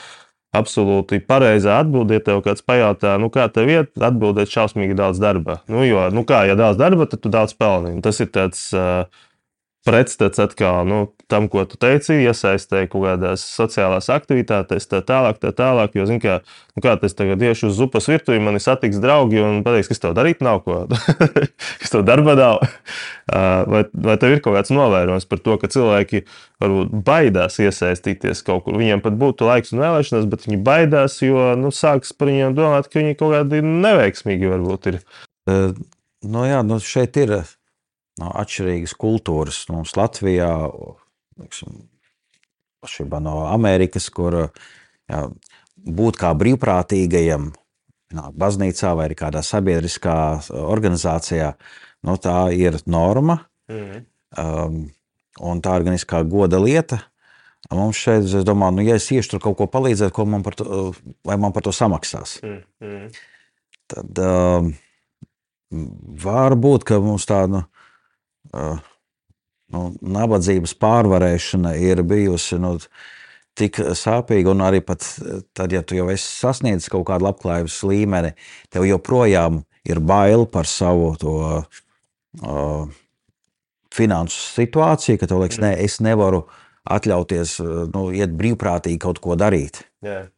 absolūti pareizā atbildē, ja tev kāds pajautā, nu, kā tev iet, atbildēt šausmīgi daudz darba. Nu, jo, nu, kā, ja daudz darba, tad tu daudz pelni. Tas ir tāds uh, pretstats atkal nu, tam, ko tu teici, iesaistēji kaut kādās sociālās aktivitātēs, tā tālāk, tā tālāk. Jo, zini, kā, nu, kā es tagad iešu uz zupas virtuvi, mani satiks draugi un pateiks, kas tev darīt nav ko, kas tev darba nav. Vai, vai tev ir kaut kāds novērojums par to, ka cilvēki varbūt baidās iesaistīties kaut kur? Viņiem pat būtu laiks un vēlēšanās, bet viņi baidās, jo nu, sāks par viņiem domāt, ka viņi kaut kādi neveiksmīgi varbūt ir. Nu jā, nu šeit ir no atšķirīgas kultūras. Nu, mums Latvijā, atšķirībā no Amerikas, kur jā, būt kā brīvprātīgajam, baznīcā vai kādā sabiedriskā organizācijā, nu, tā ir norma. Mm. Um, un tā ir gan kā goda lieta. Mums šeit, es domāju, nu, ja es iešu tur kaut ko palīdzēt, ko man par to, vai man par to samaksās. Mm. Mm. Tad um, var būt, ka mums tāda. Nu, nu, nabadzības pārvarēšana ir bijusi nu, tik sāpīga, un arī pat tad, ja tu jau esi sasniedzis kaut kādu labklājības līmeni, tev joprojām ir bail par savu to. Uh, finansu situāciju, ka tev liekas, mm. ne, es nevaru atļauties nu, iet brīvprātīgi kaut ko darīt. Yeah.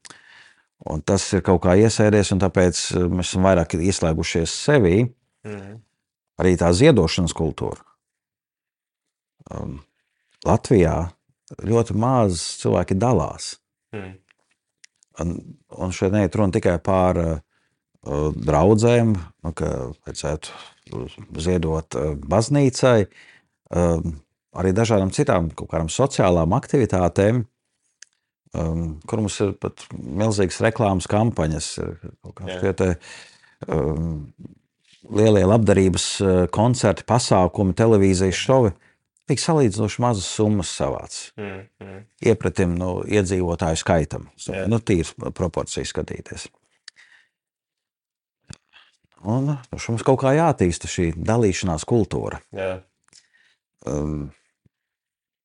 Un tas ir kaut kā iesēdies, un tāpēc mēs esam vairāk ieslēgušies sevī. Mm. Arī tā ziedošanas kultūra um, Latvijā ļoti maz cilvēki dalās. Mm. Un, un šeit neiet runa tikai par uh, draugiem, nu, ka vajadzētu ziedot uh, baznīcai, um, arī dažādām citām sociālām aktivitātēm, um, kur mums ir pat milzīgas reklāmas kampaņas, ir te, um, lielie labdarības uh, koncerti, pasākumi, televīzijas šovi. Mm Tik salīdzinoši mazas summas savāc. Mm, mm. Iepratim no nu, iedzīvotāju skaitam. Yeah. Nu, tīrs proporcijas skatīties. Un nu, mums kaut kā jātīsta šī dalīšanās kultūra. Yeah. Um,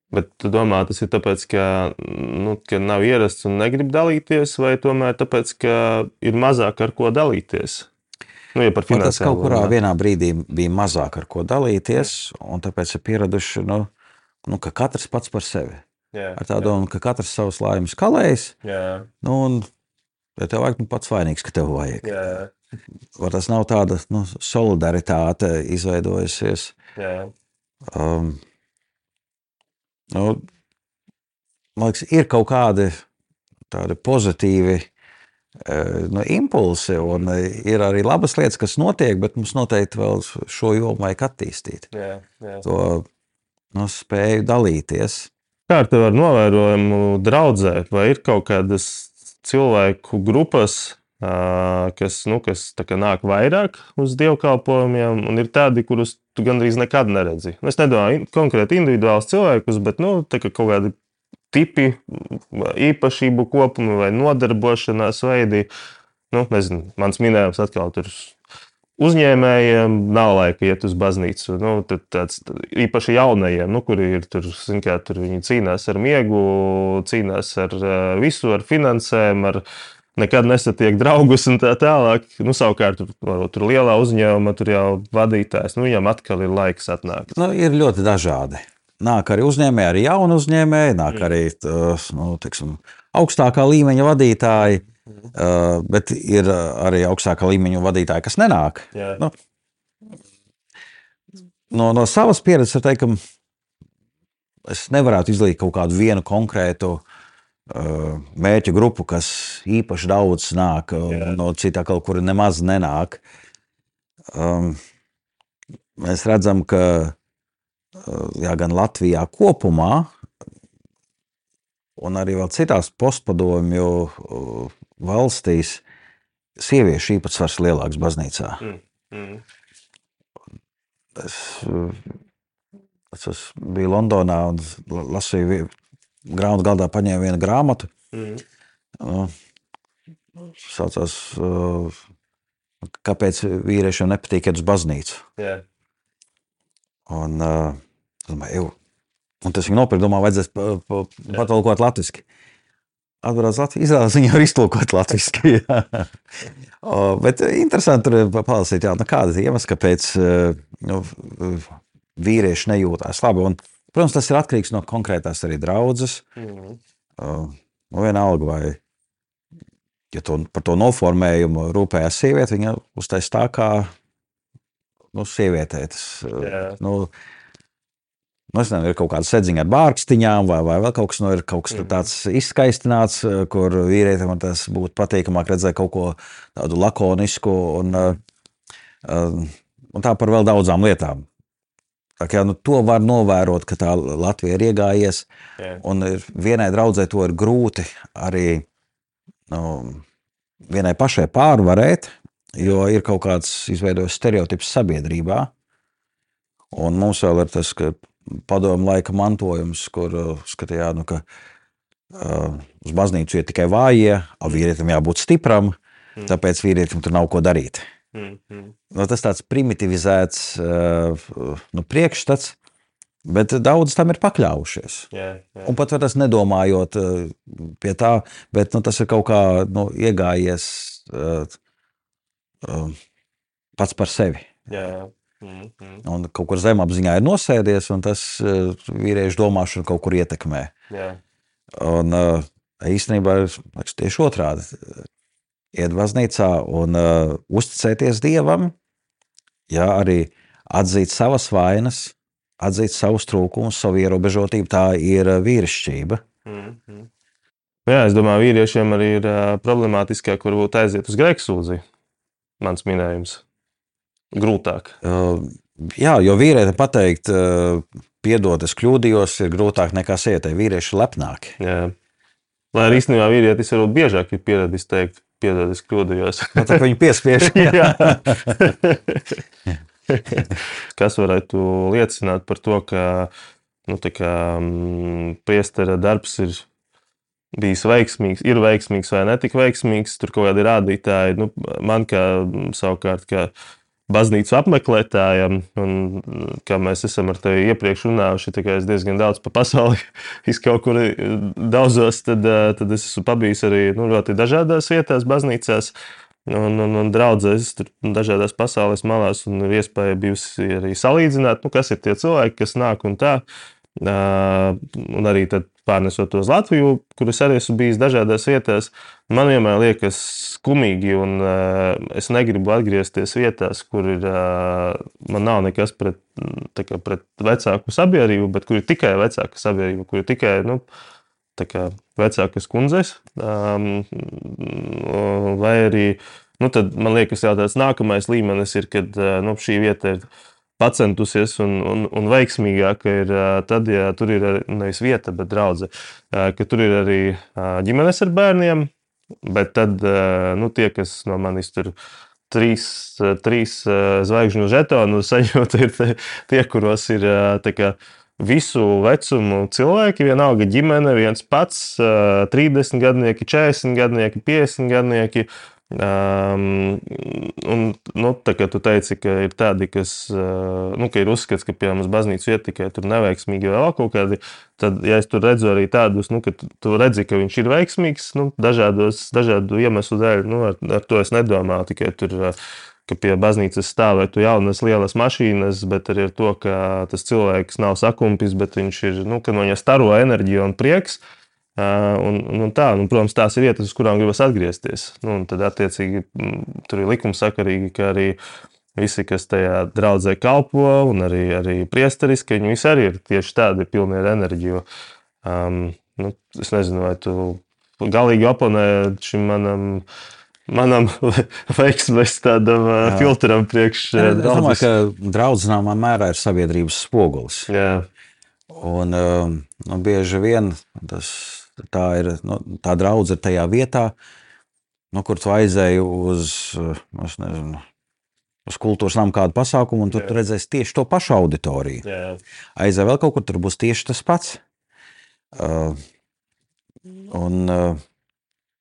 Bet tu domā, tas ir tāpēc, ka, nu, ka nav ierasts un negrib dalīties, vai tomēr tāpēc, ka ir mazāk ar ko dalīties? Nu, ja tas kaut kurā vienā brīdī bija mazāk ar ko dalīties, un tāpēc ir pieraduši, nu, nu, ka katrs pats par sevi. Jā, ar tādu domu, ka katrs savas laimes kalējas. Nu, un, ja tev vajag, nu pats vainīgs, ka tev vajag. Jā. Vai tas nav tāda nu, solidaritāte izveidojusies? Jā. Um, nu, man liekas, ir kaut kādi tādi pozitīvi nu, impulsi, un ir arī labas lietas, kas notiek, bet mums noteikti vēl šo jomu vajag attīstīt. Jā, jā. To nu, spēju dalīties. Kā ar tevi novērojumu draudzē, vai ir kaut kādas cilvēku grupas, kas, nu, kas nāk vairāk uz dievkalpojumiem, un ir tādi, kurus tu gandrīz nekad neredzi. Es nedomāju konkrēti individuālus cilvēkus, bet nu, kaut kādi tipi, īpašību kopumi vai nodarbošanās veidi. Nu, nezinu, mans minējums atkal tur uzņēmējiem nav laika iet uz baznīcu. Nu, tāds, īpaši jaunajiem, nu, kuri ir tur, kā, tur viņi cīnās ar miegu, cīnās ar visu, ar finansēm, ar nekad nesatiek draugus un tā tālāk. Nu, savukārt, tur, tur lielā uzņēmuma, tur jau vadītājs, nu, viņam atkal ir laiks atnākt. Nu, ir ļoti dažādi. Nāk arī uzņēmēji, arī jauni uzņēmēji, nāk mm. arī nu, tiksim, augstākā līmeņa vadītāji, mm. uh, bet ir arī augstākā līmeņa vadītāji, kas nenāk. Yeah. Nu, no, no savas pieredzes var teikt, ka es nevarētu izlīgt kaut kādu vienu konkrētu uh, mērķu grupu, kas īpaši daudz nāk, yeah. no citā kaut kur nemaz nenāk. Um, mēs redzam, ka jā, gan Latvijā kopumā, un arī vēl citās postpadomju valstīs, sieviešu īpatsvars lielāks baznīcā. Mm, mm. Es, Es biju Londonā un lasīju grāmatu galdā, paņēmu vienu grāmatu. Mm. Uh, saucās, uh, kāpēc vīriešiem nepatīk iet uz baznīcu. Yeah. Un, uh, domāju, un tas viņa nopirka, domāju, vajadzēs patolkot latviski. Atbrauc Latviju, izrādās viņa var iztulkot latviski. o, bet interesanti tur palasīt, jā, nu, kāda ir iemesls, kāpēc nu, vīrieši nejūtās labi. Un, protams, tas ir atkarīgs no konkrētās arī draudzes. Mm. Nu, vienalga, vai ja to, par to noformējumu rūpējās sieviete, viņa uztais tā kā nu, sievietē. Tas, yeah. Nu, es nezinu, ir kaut kāda sedziņa ar bārkstiņām, vai, vai vēl kaut kas, nu, ir kaut kas mm. tāds izskaistināts, kur vīrietim tas būtu patīkamāk redzēt kaut ko tādu lakonisku un, un tā par vēl daudzām lietām. Tā kā, nu, to var novērot, ka tā Latvija ir iegājies. Yeah. Un ir, vienai draudzē to ir grūti arī nu, vienai pašai pārvarēt, jo ir kaut kāds izveidojis stereotips sabiedrībā. Un mums vēl ir tas, ka padomu laika mantojums, kur uh, skatījām, nu, ka uh, uz baznīcu iet tikai vājie, a vīrietim jābūt stipram, mm. tāpēc vīrietim tur nav ko darīt. Mm, mm. Nu, tas tāds primitivizēts uh, nu, priekšstats, bet daudz tam ir pakļaujušies. Yeah, yeah. Un pat tas nedomājot uh, pie tā, bet nu, tas ir kaut kā nu, iegājies uh, uh, pats par sevi. Yeah. Mm -hmm. Un kaut kur zemapziņā ir nosēdies, un tas uh, vīriešu domāšanu kaut kur ietekmē. Yeah. Un uh, īstenībā ir tieši otrādi iet baznīcā un uh, uzticēties Dievam, jā, arī atzīt savas vainas, atzīt savus trūkumus, savu ierobežotību. Tā ir vīrišķība. Mm -hmm. Jā, es domāju, vīriešiem arī ir uh, problemātiskāk, varbūt aiziet uz grēksūdzi. Mans minējums. Grūtāk. Uh, jā, jo vīrietim pateikt, uh, piedod, es kļūdījos, ir grūtāk nekā sievietei. Vīrieši ir lepnāki. Jā. Lai arī īstenībā vīrietis varbūt biežāk ir pieradis teikt, Piedod, es kļūdījos. No, nu, tā kā viņi piespiež. Kas varētu liecināt par to, ka nu, kā, mm, priestera darbs ir bijis veiksmīgs, ir veiksmīgs vai netik veiksmīgs. Tur kaut kādi rādītāji, nu, man kā savukārt, kā baznīcu apmeklētājam, un kā mēs esam ar tevi iepriekš runājuši, tā kā es diezgan daudz pa pasauli kaut kur eh, daudzos, tad, eh, tad es esmu pabijis arī nu, ļoti dažādās vietās, baznīcās. Un, un, un draudzēs tur dažādās pasaules malās, un ir iespēja bijusi arī salīdzināt, nu, kas ir tie cilvēki, kas nāk un tā. Uh, un arī pārnesot to uz Latviju, kur es arī esmu bijis dažādās vietās, man vienmēr liekas skumīgi, un es negribu atgriezties vietās, kur ir, man nav nekas pret, kā, pret vecāku sabiedrību, bet kur ir tikai vecāka sabiedrība, kur ir tikai nu, vecākas kundzes. Um, vai arī, nu, man liekas, jau tāds nākamais līmenis ir, kad nu, šī vieta ir pacentusies un, un, un veiksmīgāka ir tad, ja tur ir nevis vieta, bet draudzene, ka tur ir arī ģimenes ar bērniem, Bet tad nu, tie, kas no manis tur trīs, trīs zvaigžņu žetonu saņemot, ir tie, kuros ir kā, visu vecumu cilvēki, vienalga ģimene, viens pats, 30 gadnieki, 40 gadnieki, 50 gadnieki. Um, un, nu, tā kā tu teici, ka ir tādi, kas nu, ka ir uzskats, ka pie mums baznīcas iet tikai tur neveiksmīgi vai vēl kaut kādi, tad, ja es tur redzu arī tādus, nu, ka tu, redzi, ka viņš ir veiksmīgs, nu, dažādos, dažādu iemeslu dēļ, nu, ar, ar to es nedomāju, tikai tur. Ka pie baznīcas stāvētu jaunas, lielas mašīnas, bet arī ar to, ka tas cilvēks nav sakumpis, bet viņš ir, nu, ka no viņa staro enerģija un prieks. Uh, Un, un tā, un, protams, tās ir vietas, uz kurām gribas atgriezties. Nu, tad, attiecīgi, tur ir likumsakarīgi, ka arī visi, kas tajā draudzē kalpo, un arī, arī priesteris, ka viņi visi arī ir tieši tādi, pilni ar enerģiju. Um, nu, es nezinu, vai tu galīgi oponē šim manam. Manam veiksmēs tādam Jā. filtram priekš. Es domāju, ka draudzes zināmā mērā ir sabiedrības spogulis. Jā. Un nu, bieži vien tas tā ir nu, tā draudzene tajā vietā, nu, kur tu aizēji uz nezinu, uz kultūras namu kādu pasākumu, un tur Jā. tu redzēsi tieši to pašu auditoriju. Jā, Aizej vēl kaut kur, tur būs tieši tas pats. Uh, un, uh,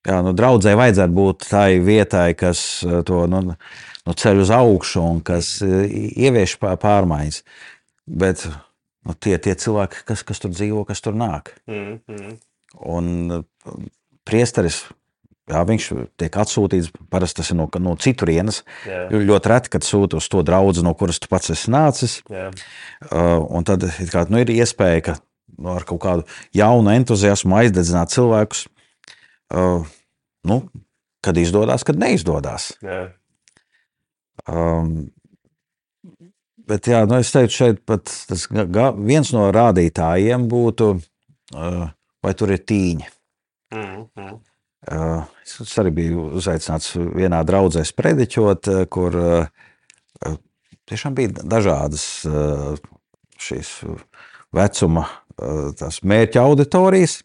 jā, nu, draudzē vajadzētu būt tai vietai, kas uh, to nu, nu, ceļ uz augšu un kas uh, ievieš pā- pārmaiņas. Bet nu, tie, tie cilvēki, kas, kas tur dzīvo, kas tur nāk. mm, mm. Un uh, priesteris, jā, viņš tiek atsūtīts, parasti tas ir no, no citurienes. Jo Ļoti reti, kad sūta uz to draugu, no kuras tu pats esi nācis. jā, Uh, un tad kā, nu, ir iespēja, ka nu, ar kaut kādu jaunu entuziasmu aizdedzināt cilvēkus. Uh, nu, kad izdodas, kad neizdodas. jā. Um, bet jā, nu, es teiktu, šeit pat tas, viens no rādītājiem būtu, uh, vai tur ir tīņi. Mm, mm. Uh, es arī biju uzaicināts vienā draudzē sprediķot, uh, kur uh, tiešām bija dažādas šīs vecuma mērķa auditorijas.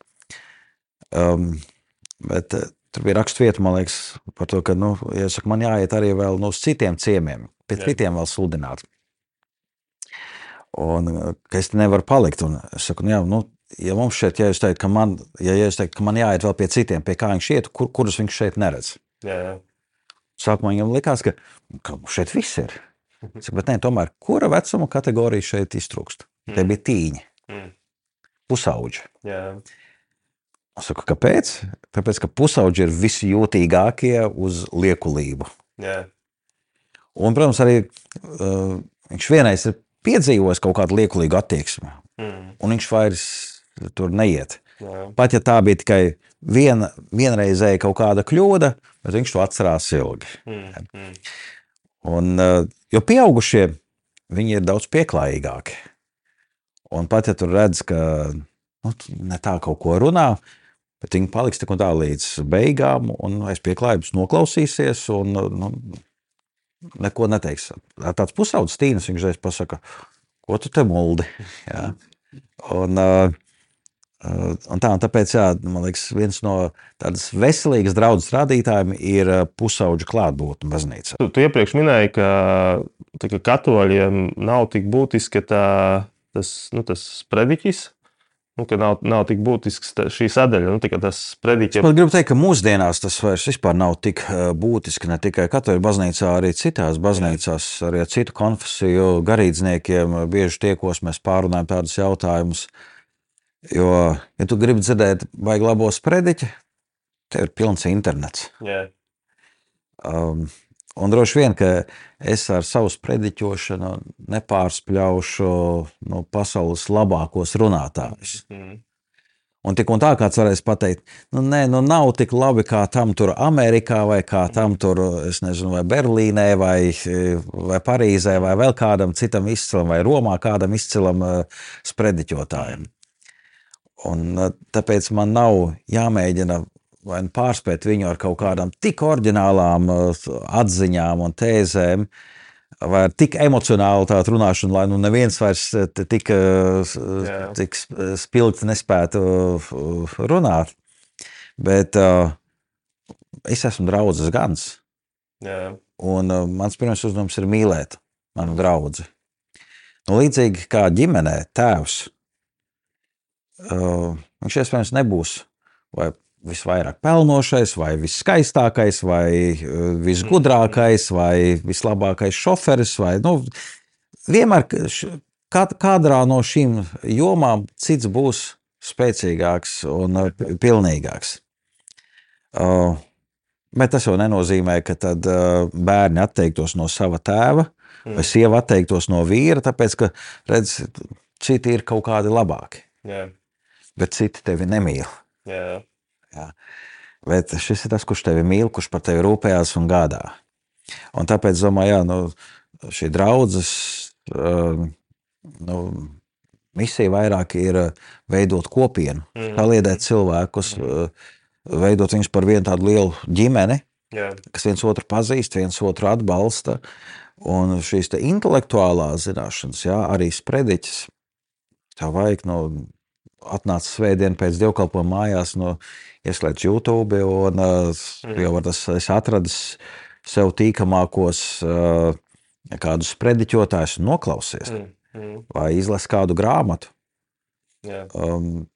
Bet tur bija raksturvieta, man liekas, par to, ka nu, ja saku, man jāiet arī vēl nu, uz citiem ciemiemiem, pie Jā. citiem vēl sludināt. Un ka es nevaru palikt. Un es saku, nu, jā, nu, ja mums šeit, ja es teiktu, ka man, ja, es teiktu, ka man jāiet vēl pie citiem, pie kā viņš iet, kur, kurus viņš šeit neredz. Jā, jā. Sākumā viņam likās, ka, ka šeit viss ir. Saku, bet nē, tomēr, kura vecuma kategorija šeit iztrūkst? Tie bija tīņi, Mm. pusauģi. jā. Es saku, kāpēc? Tāpēc, ka pusauģi ir visjūtīgākie uz liekulību. jā. Un, protams, arī uh, viņš vienreiz ir piedzīvojis kaut kādu liekulīgu attieksmi, Mm. un viņš vairs tur neiet. jā. Pat ja tā bija tikai viena, vienreizēja kaut kāda kļūda, bet viņš to atcerās ilgi. Mm. Mm. Un, uh, jo pieaugušie viņi ir daudz pieklājīgāki. Un pat ja tur redz, ka nu, ne tā kaut ko runā, bet viņi paliks tik un tā līdz beigām, un aiz pieklājības noklausīsies. Un, nu, neko neteiks. Tāds pusaudzis tīns viņš reiz pasaka, ko tu te muldi. Jā. Un, uh, un tā, un tāpēc, jā, man liekas, viens no tādas veselīgas draudzes rādītājiem ir uh, pusauģu klātbūtne baznīcā. Tu, tu iepriekš minēji, ka, tā, ka katoļiem nav tik būtiski tā, tas, nu, tas sprediķis. Nu, nav, nav tik būtisks šī sadaļa, nu, tikai tas Es sprediķis. pat gribu teikt, ka mūsdienās tas vairs vispār nav tik eh, būtiski. Ne tikai katoļu baznīcā, arī citās baznīcās, arī ar citu konfesiju garīdzniekiem eh, bieži tiekos, mēs pārunājam tādus jautājumus. Jo, ja tu gribi dzirdēt, vai labo sprediķi, tev ir pilns internets. Jā, Um, un droši vien, ka es ar savu sprediķošanu nepārspļaušu nu, pasaules labākos runātājus. mm. Un tik un tā kāds varēs pateikt, nu, nē, nu nav tik labi kā tam tur Amerikā, vai kā tam tur, es nezinu, vai Berlīnē, vai, vai Parīzē, vai vēl kādam citam izcilam, vai Romā kādam izcilam uh, sprediķotājam. Un uh, tāpēc man nav jāmēģina vai nu pārspēt viņu ar kaut kādām tik oriģinālām uh, atziņām un tēzēm, vai ar tik emocionālu tādu runāšanu, lai nu neviens vairs te tik, tik sp- spilgti nespētu runāt. Bet uh, es esmu draugs gans, jā, un uh, mans pirmais uzdevums ir mīlēt manu draugu. Nu, līdzīgi kā ģimenē, tēvs. Uh, viņš iespējams nebūs vai visvairāk pelnošais, vai viskaistākais, vai uh, visgudrākais, vai vislabākais šoferis. Vai, nu, vienmēr ka- š- kā- kādrā no šīm jomām cits būs spēcīgāks un uh, pi- pilnīgāks. Uh, bet tas jau nenozīmē, ka tad, uh, bērni atteiktos no sava tēva, vai sieva atteiktos no vīra, tāpēc ka redz, citi ir kaut kādi labāki, jā, bet citi tevi nemīl. jā, Bet šis ir tas, kurš tevi mīl, kurš par tevi rūpējas un gādā. Un tāpēc, domāju, jā, nu, šī draudzes uh, nu, misija vairāk ir uh, veidot kopienu, Mhm. paliedēt cilvēkus, uh, veidot viņus par vienu tādu lielu ģimeni, jā, kas viens otru pazīst, viens otru atbalsta. Un šīs te intelektuālās zināšanas, jā, arī sprediķis. Tev vajag no atnāca svētdien pēc dievkalpojuma mājās, no ieslēdz YouTube, un uh, jau var tas es atradis sev tīkamākos uh, kādus prediķotājus un noklausies, Mm, mm, vai izlasi kādu grāmatu. jā. Um,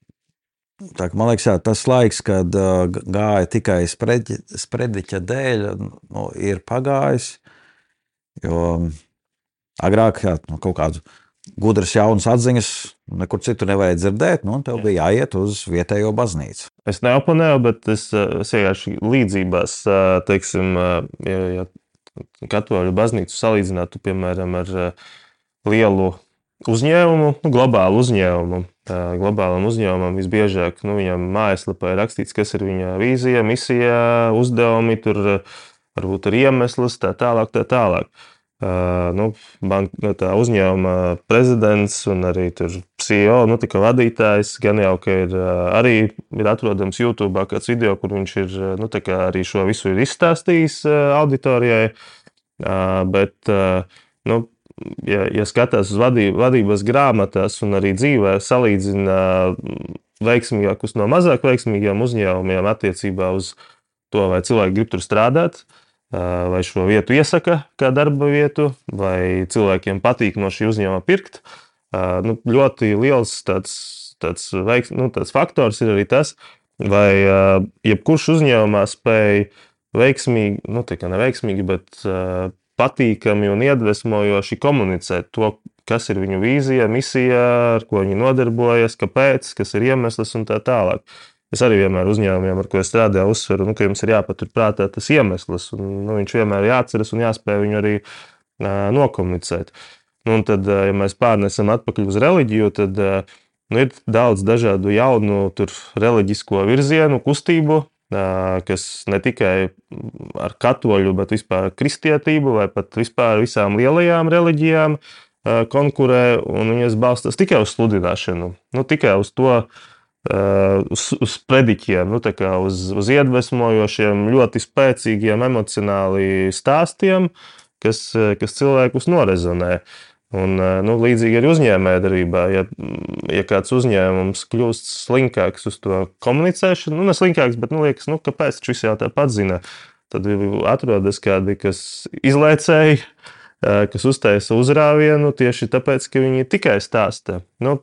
tā, man liekas, jā, tas laiks, kad uh, gāja tikai sprediķa, sprediķa dēļ, nu, ir pagājis. Jo um, agrāk jā, nu, kaut kādu gudras, jaunas atziņas nekur citur nevajag dzirdēt, nu, un tev bija jāiet uz vietējo baznīcu. Es neoponēju, bet es, eh, es vienkārši līdzībās, eh, teiksim, eh, ja, ja katoļu baznīcu salīdzinātu, piemēram, ar lielu uzņēmumu, nu, globālu uzņēmumu. Tā Globālam uzņēmumam visbiežāk nu, viņam mājaslapā ir rakstīts, kas ir viņa vīzija, misija, uzdevumi, tur varbūt ir iemesls, tā tālāk. Tā tālāk. Uh, nu, bank, nu, tā uzņēmuma prezidents un arī CEO, nu, tā kā vadītājs, gan jau ka ir uh, arī ir atrodams YouTube kāds video, kur viņš ir uh, nu, arī šo visu izstāstījis uh, auditorijai. Uh, bet, uh, nu, ja, ja skatās uz vadības grāmatās un arī dzīvē, salīdzina veiksmīgākus no mazāk veiksmīgiem uzņēmumiem attiecībā uz to, vai cilvēki grib tur strādāt, ā, vai šo vietu iesaka kā darba vietu, vai cilvēkiem patīk no šī uzņēmuma pirkt. Nu, ļoti liels tāds, tāds, veiks, nu, tāds faktors ir arī tas, vai jebkurš uzņēmumā spēj veiksmīgi, nu, tā kā neveiksmīgi, bet patīkami un iedvesmojoši komunicēt to, kas ir viņu vīzija, misija, ar ko viņi nodarbojas, kāpēc, kas ir iemesls un tā tālāk. Es arī vienmēr uzņēmumiem, ar ko es strādāju, uzsveru, nu, ka jums ir jāpaturprātā tas iemesls. Un, nu, viņš vienmēr ir jāatceras un jāspēj viņu arī uh, nokomunicēt. Nu, un tad, ja mēs pārnesam atpakaļ uz reliģiju, tad ā, nu, ir daudz dažādu jaunu tur, reliģisko virzienu, kustību, kas ne tikai ar katoļu, bet vispār kristietību vai pat vispār visām lielajām reliģijām konkurē, un viņas balstās tikai uz sludināšanu, nu, tikai uz to, uz, uz prediķiem, nu, uz, uz iedvesmojošiem, ļoti spēcīgiem, emocionāli stāstiem, kas, kas cilvēkus norezonē. Un, eh, nu, līdzīgi arī uzņēmējdarbībā, ja, ja kāds uzņēmums kļūst slinkāks uz to komunicēšanu, nu, ne slinkāks, bet nu, liekas, nu, kāpēc viņš jau tāpat zina, tad atrodas kādi, kas izlaicēji, kas uztaisa uzrāvienu tieši tāpēc, ka viņi tikai stāsta. Nu,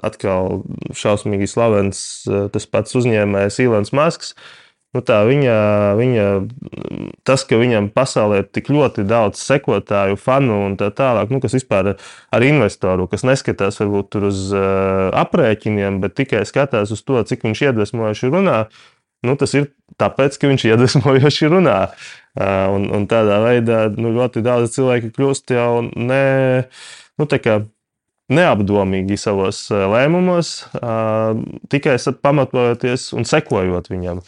atkal šausmīgi slavens eh, tas pats uzņēmējs Ilons Masks. Nu tā, viņa, viņa, tas, ka viņam pasaulē ir tik ļoti daudz sekotāju, fanu un tā tālāk, nu, kas vispār ar investoru, kas neskatās varbūt tur uz uh, aprēķiniem, bet tikai skatās uz to, cik viņš iedvesmojoši runā, nu, tas ir tāpēc, ka viņš iedvesmojoši runā. Un, un tādā veidā nu, ļoti daudz cilvēku kļūst jau ne, nu, kā neapdomīgi savos lēmumos, tikai pamatojoties un sekojot viņam.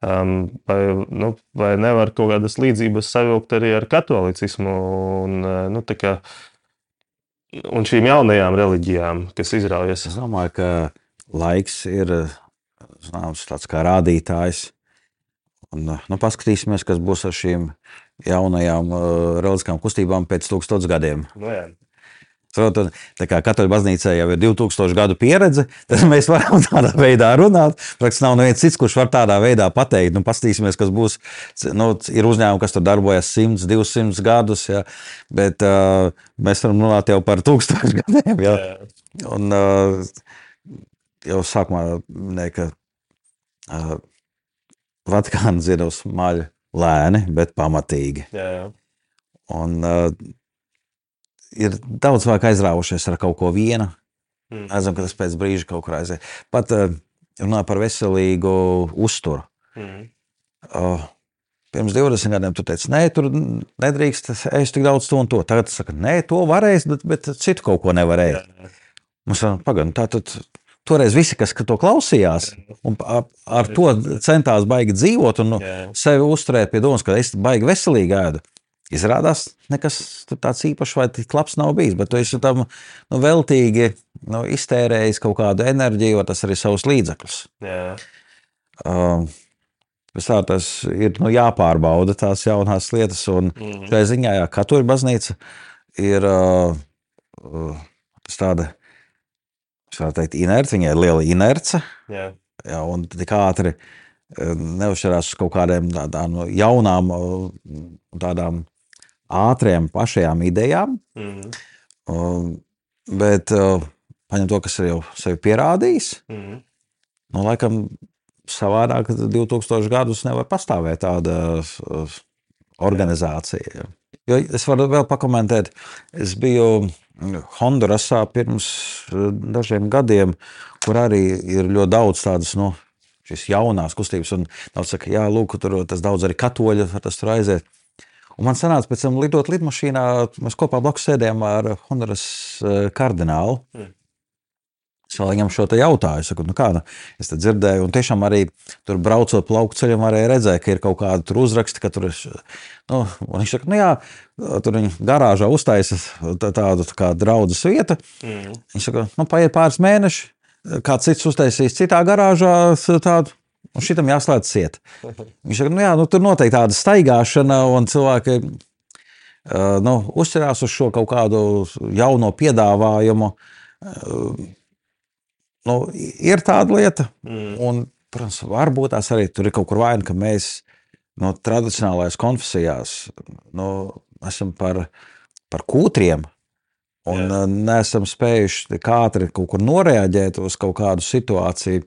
Um, vai, nu, vai nevar kaut kādas līdzības savilkt arī ar katolicismu un, nu, kā, un šīm jaunajām reliģijām, kas izraujas? Es domāju, ka laiks ir zināms, tāds kā rādītājs. Un, nu, paskatīsimies, kas būs ar šīm jaunajām uh, reliģiskām kustībām pēc tūkstošiem gadiem. Nu, jā. Protams, tā kā katoļu baznīcā jau ir 2000 gadu pieredze, tad mēs varam tādā veidā runāt. Praktiski nav neviens cits, kurš var tādā veidā pateikt, nu, paskatīsimies, kas būs. Nu, ir uzņēmumi, kas tur darbojas 100, 200 gadus, ja, bet uh, mēs varam runāt jau par tūkstošu gadiem. Ja. Un, uh, jau sākumā minēja, ka uh, Vatikāna dziedos maļ lēni, bet pamatīgi. Jā, jā. Un, uh, ir daudz cilvēku aizrāvušies ar kaut ko vienu. Mm. Redzam, ka tas pēc brīža kaut kur aiziet. Pat uh, runā par veselīgu uzturu. Mm. Uh, pirms 20 gadiem tu teici, nē, tur nedrīkst ēst tik daudz to un to. Tagad tu saki, nē, to varēs, bet, bet citu kaut ko nevarēs. Jā, Mums ir pagaidām, tā tad. Toreiz visi, kas to klausījās, un ar, to centās baigi dzīvot un sevi uzturēt pie domas, ka es baigi veselīgi ēdu. Izrādās, nekas tāds īpašs vai tik labs nav bijis, bet tu esi tam nu, veltīgi nu, iztērējis kaut kādu enerģiju, vai tas arī savus līdzekļus. jā. Uh, tam tas ir nu, jāpārbauda tās jaunās lietas, un Mhm. šajā ziņā, ja katoļu baznīca ir uh, uh, tāda, es varētu teikt, inerce, viņai ir liela inerce, jā. Jā, un tik ātri eh, neuzšķirās uz kaut kādām tādām jaunām, eh, tādām ātriem pašajām idejām, Mhm. um, bet uh, paņem to, kas ir jau sevi pierādījis. Mhm. Nu, laikam, savādāk 2000 gadus nevar pastāvēt tāda uh, organizācija. Jo es varu vēl pakomentēt. Es biju Hondurasā pirms uh, dažiem gadiem, kur arī ir ļoti daudz tādas. Nu, jaunās kustības, un daudz saka, jā, lūk, tur tas daudz arī katoļu, tas tur aiziet. Un man sanāca, pēc tam lidot lidmašīnā, mēs kopā blakus sēdējām ar Honduras uh, kardinālu. Mm. Es vēl viņam šo te jautāju, es saku, nu kāda, es te dzirdēju, un tiešām arī tur braucot pa lauku ceļam, arī redzēju, ka ir kaut kāda tur uzraksta, ka tur ir, nu, un viņš saka, nu jā, tur viņi garāžā uztaisa tā- tādu tā kā draudzes vieta. Mhm. Viņš saka, nu paiet pāris mēneši, kāds cits uztaisīs citā garāžā tādu. Un šitam jāslēdz ciet. Viņš saka, nu jā, nu, tur noteikti tāda staigāšana, un cilvēki uh, nu, uzķerās uz šo kaut kādu jauno piedāvājumu. Uh, nu, ir tāda lieta, Mhm. un, protams, varbūt tās arī tur ir kaut kur vaina, ka mēs no tradicionālajās konfesijās nu, esam par, par kūtriem. Un Jā. uh, neesam spējuši tik ātri kaut kur noreaģēt uz kaut kādu situāciju.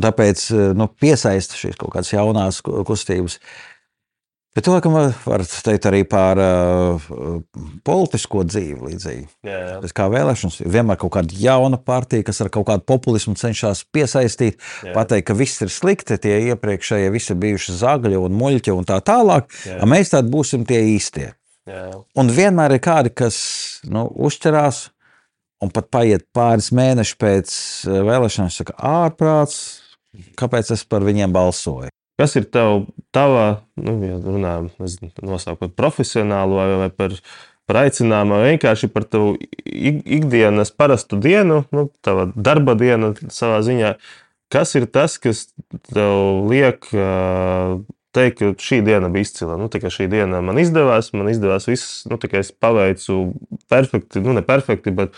Tāpēc eh, nu, piesaista šīs kaut kādas jaunās ku- kustības. Bet to, ka var teikt arī par uh, politisko dzīvi līdzīgi. Jā, jā. Tas kā vēlēšanas, vienmēr kaut kāda jauna partija, kas ar kaut kādu populismu cenšas piesaistīt, Jā. pateikt, ka viss ir slikti, tie iepriekšējie visi bijuši zagļi un muļķi un tā tālāk. Jā. A Mēs tad būsim tie īstie. Jā. Un vienmēr ir kādi, kas nu, uzķerās, un pat paiet pāris mēneši pēc eh, vēlēšanām, saka, ārprāts, kāpēc es par viņiem balsoju. Kas ir tev, tavā, nu, ja runājam, nezinu, nosaukt par profesionālu vai, vai par, par aicinājumu, vai vienkārši par tavu ik- ikdienas parastu dienu, nu, tava darba diena savā ziņā. Kas ir tas, kas tev liek teikt, ka šī diena bija izcila? Nu, šī diena man izdevās, man izdevās viss, nu, es paveicu perfekti, nu, ne perfekti, bet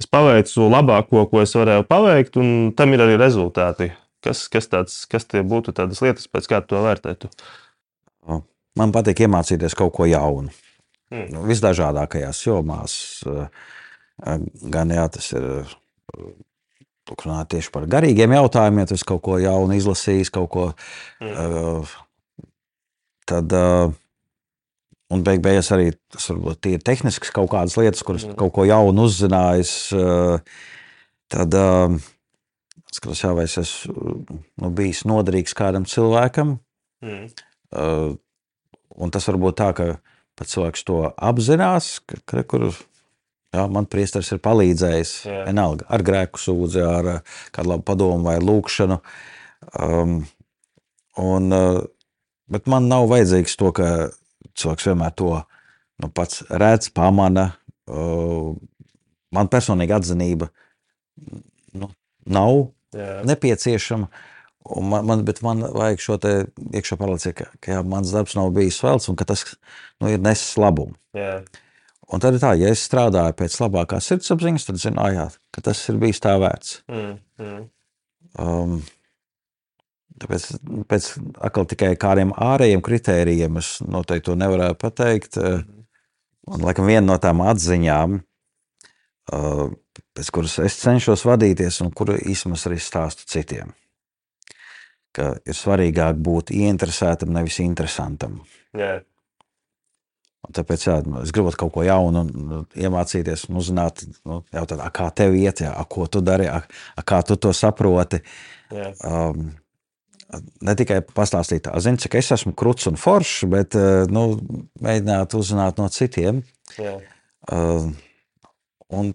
es paveicu labāko, ko es varēju paveikt, un tam ir arī rezultāti. Kas, kas, tāds, kas tie būtu tādas lietas, pēc kā to vērtētu? Man patīk iemācīties kaut ko jaunu. Mm. Visdažādākajās jomās. eh, Gan jā, tas ir eh, runāt tieši par garīgiem jautājumiem, ja tu kaut ko jaunu izlasījis, kaut ko Mm. eh, tad. Un beig beigās arī tas varbūt ir tehnisks kaut kādas lietas, kuras Mm. kaut ko jaunu uzzinājis. Tad skatos, jā, vai es esmu nu, bijis noderīgs kādam cilvēkam. Mm. Uh, un tas var būt tā, ka pat cilvēks to apzinās, ka, ka kur, jā, man priesteris ir palīdzējis. Jā. Vienalga ar grēku sūdzi, ar uh, kādu labu padomu vai lūkšanu. Um, un, uh, bet man nav vajadzīgs to, ka cilvēks vienmēr to nu, pats redz, pamana. Uh, man personīgi atzinība nu, nav Jā. nepieciešama. Man, man, bet man vajag šo te iekšā pārliecību, ka, ka jā, mans darbs nav bijis velts un ka tas nu, ir nesis labumu. Jā. Un tad ir tā, ja es strādāju pēc labākās sirdsapziņas, tad zinu, ah, jā, ka tas ir bijis tā vērts. Mm. Mm. Um, tāpēc pēc atkal tikai kādiem ārējiem kritērijiem es noteikti to nevarētu pateikt. Uh, Un, laikam, viena no tām atziņām, uh, pēc kuras es cenšos vadīties, un kuru es arī stāstu citiem, ka ir svarīgāk būt ieinteresētam, nevis interesantam. Jā. Un tāpēc jā, nu, es gribu kaut ko jaunu, un, iemācīties, un uzzināt, nu, jautāt, "A, kā tev iet, jā, a, ko tu dari, a, a, kā tu to saproti. Jā. Um, ne tikai pastāstīt, "A, zini, cik es esmu krūts un foršs, bet uh, nu, mēģināt uzzināt no citiem. Jā. Uh, un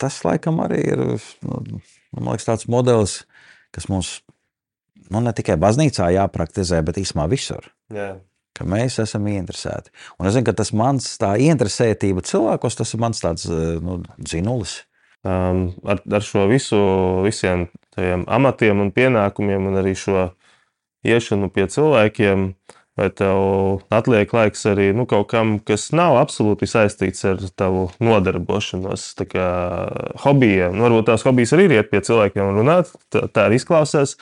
tas, laikam, arī ir nu, man liekas, tāds modelis, kas mums nu, ne tikai baznīcā jāpraktizē, bet īstenībā visur. Jā. Ka mēs esam ieinteresēti. Un es zinu, ka tas mans tā ieinteresētība cilvēkos, tas ir mans tāds uh, nu, dzinulis. Um, ar, ar šo visu, visiem tajiem amatiem un pienākumiem, un arī šo iešanu pie cilvēkiem, vai tev atliek laiks arī nu, kaut kam, kas nav absolūti saistīts ar tavu nodarbošanos, tā kā hobijiem. Nu, varbūt tās hobijas arī ir iet pie cilvēkiem un runāt, tā, tā arī izklausās.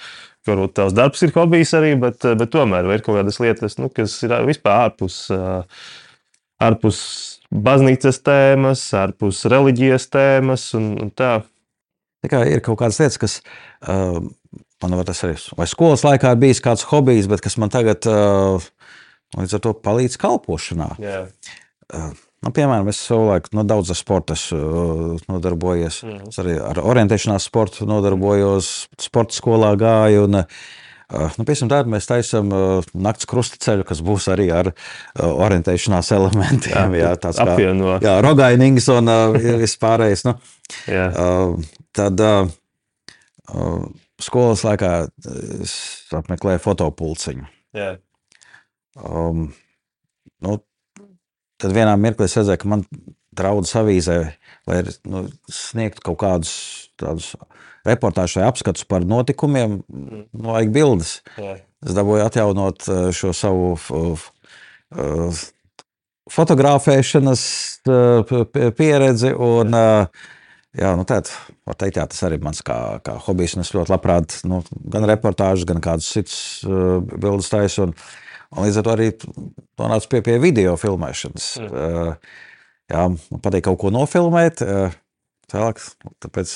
Varbūt tavs darbs ir hobijs arī, bet, bet tomēr ir kaut kādas lietas, nu, kas ir vispār ārpus. Ārpus baznīcas tēmas, ārpus reliģijas tēmas un, un tā. Tā kā ir kaut kādas lietas, kas uh, man tas arī vai skolas laikā ir bijis kāds hobijs, bet kas man tagad uh, līdz ar to palīdz kalpošanā. Yeah. Uh, Nu, piemēram, es savulaik nu, daudz ar sportu uh, nodarbojos. Mm. Es arī ar orientēšanās sportu nodarbojos, sporta skolā gāju. Un, uh, nu, piemēram, tādu mēs taisām uh, nakts krustaceļu, kas būs arī ar orientēšanās elementiem. Jā, jā tāds kā jā, rogainings un vispārējais. Nu, jā. tad skolas laikā es apmeklēju fotopulciņu. Jā. Um, nu, tad vienā mirklī es redzēju, ka man draudzes avīzē, lai nu, sniegtu kaut kādus tādus reportāžus vai apskatus par notikumiem, mm. nu, vajag bildes. Jā. Es dabūju atjaunot eh, šo savu uh, fotografēšanas uh, pieredzi. Un, uh, jā, nu, tēt, teikt, jā, tas arī ir mans kā, kā hobijs. Es ļoti labprāt nu, gan reportāžus, gan kādus citus uh, bildes taisu. Un, Un līdz ar to arī nonācu pie, pie video filmēšanas. Mm. Jā, man patīk kaut ko nofilmēt. Tālāk, tāpēc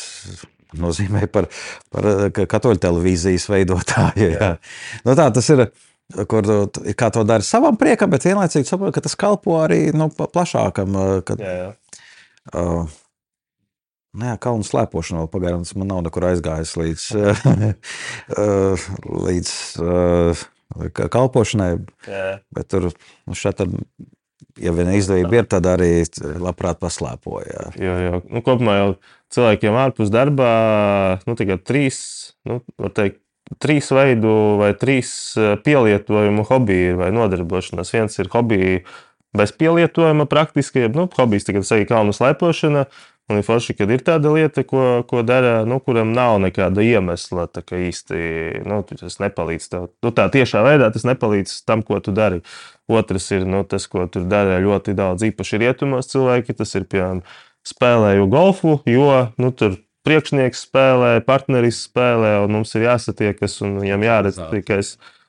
nozīmē par, par katoļu televīzijas veidotāju. Jā. Nu, tā tas ir. Kur kā to dara savam priekam, bet vienlaicīgi saprotu, ka tas kalpo arī nu, plašākam. Kad, jā, jā. Uh, Nu jā, kalnu slēpošana vēl pagaidām. Man nav nekur aizgājis līdz, līdz kalpošanai. Jā. Bet tur nu, šeit, tad, ja viena izdevība ir, tad arī labprāt paslēpoja. Jā, jā. Nu, kopumā jau cilvēkiem ārpus darbā nu, trīs, nu, teikt, trīs veidu vai trīs eh, pielietojumu hobiji vai nodarbošanās. Viens ir hobiji bez pielietojuma praktiski, nu, hobijs tikai tas ir kalnu slēpošana. Un ir forši, kad ir tāda lieta, ko, ko dara, nu, kuram nav nekāda iemesla. Tā kā īsti nu, tas nepalīdz tev. Nu, tā tiešā veidā tas nepalīdz tam, ko tu dari. Otrs ir nu, tas, ko tur dara ļoti daudz īpaši rietumos cilvēki. Tas ir, piemēram, spēlēju golfu, jo nu, tur priekšnieks spēlē, partneris spēlē, un mums ir jāsatiekas, un viņam jāredz tikai.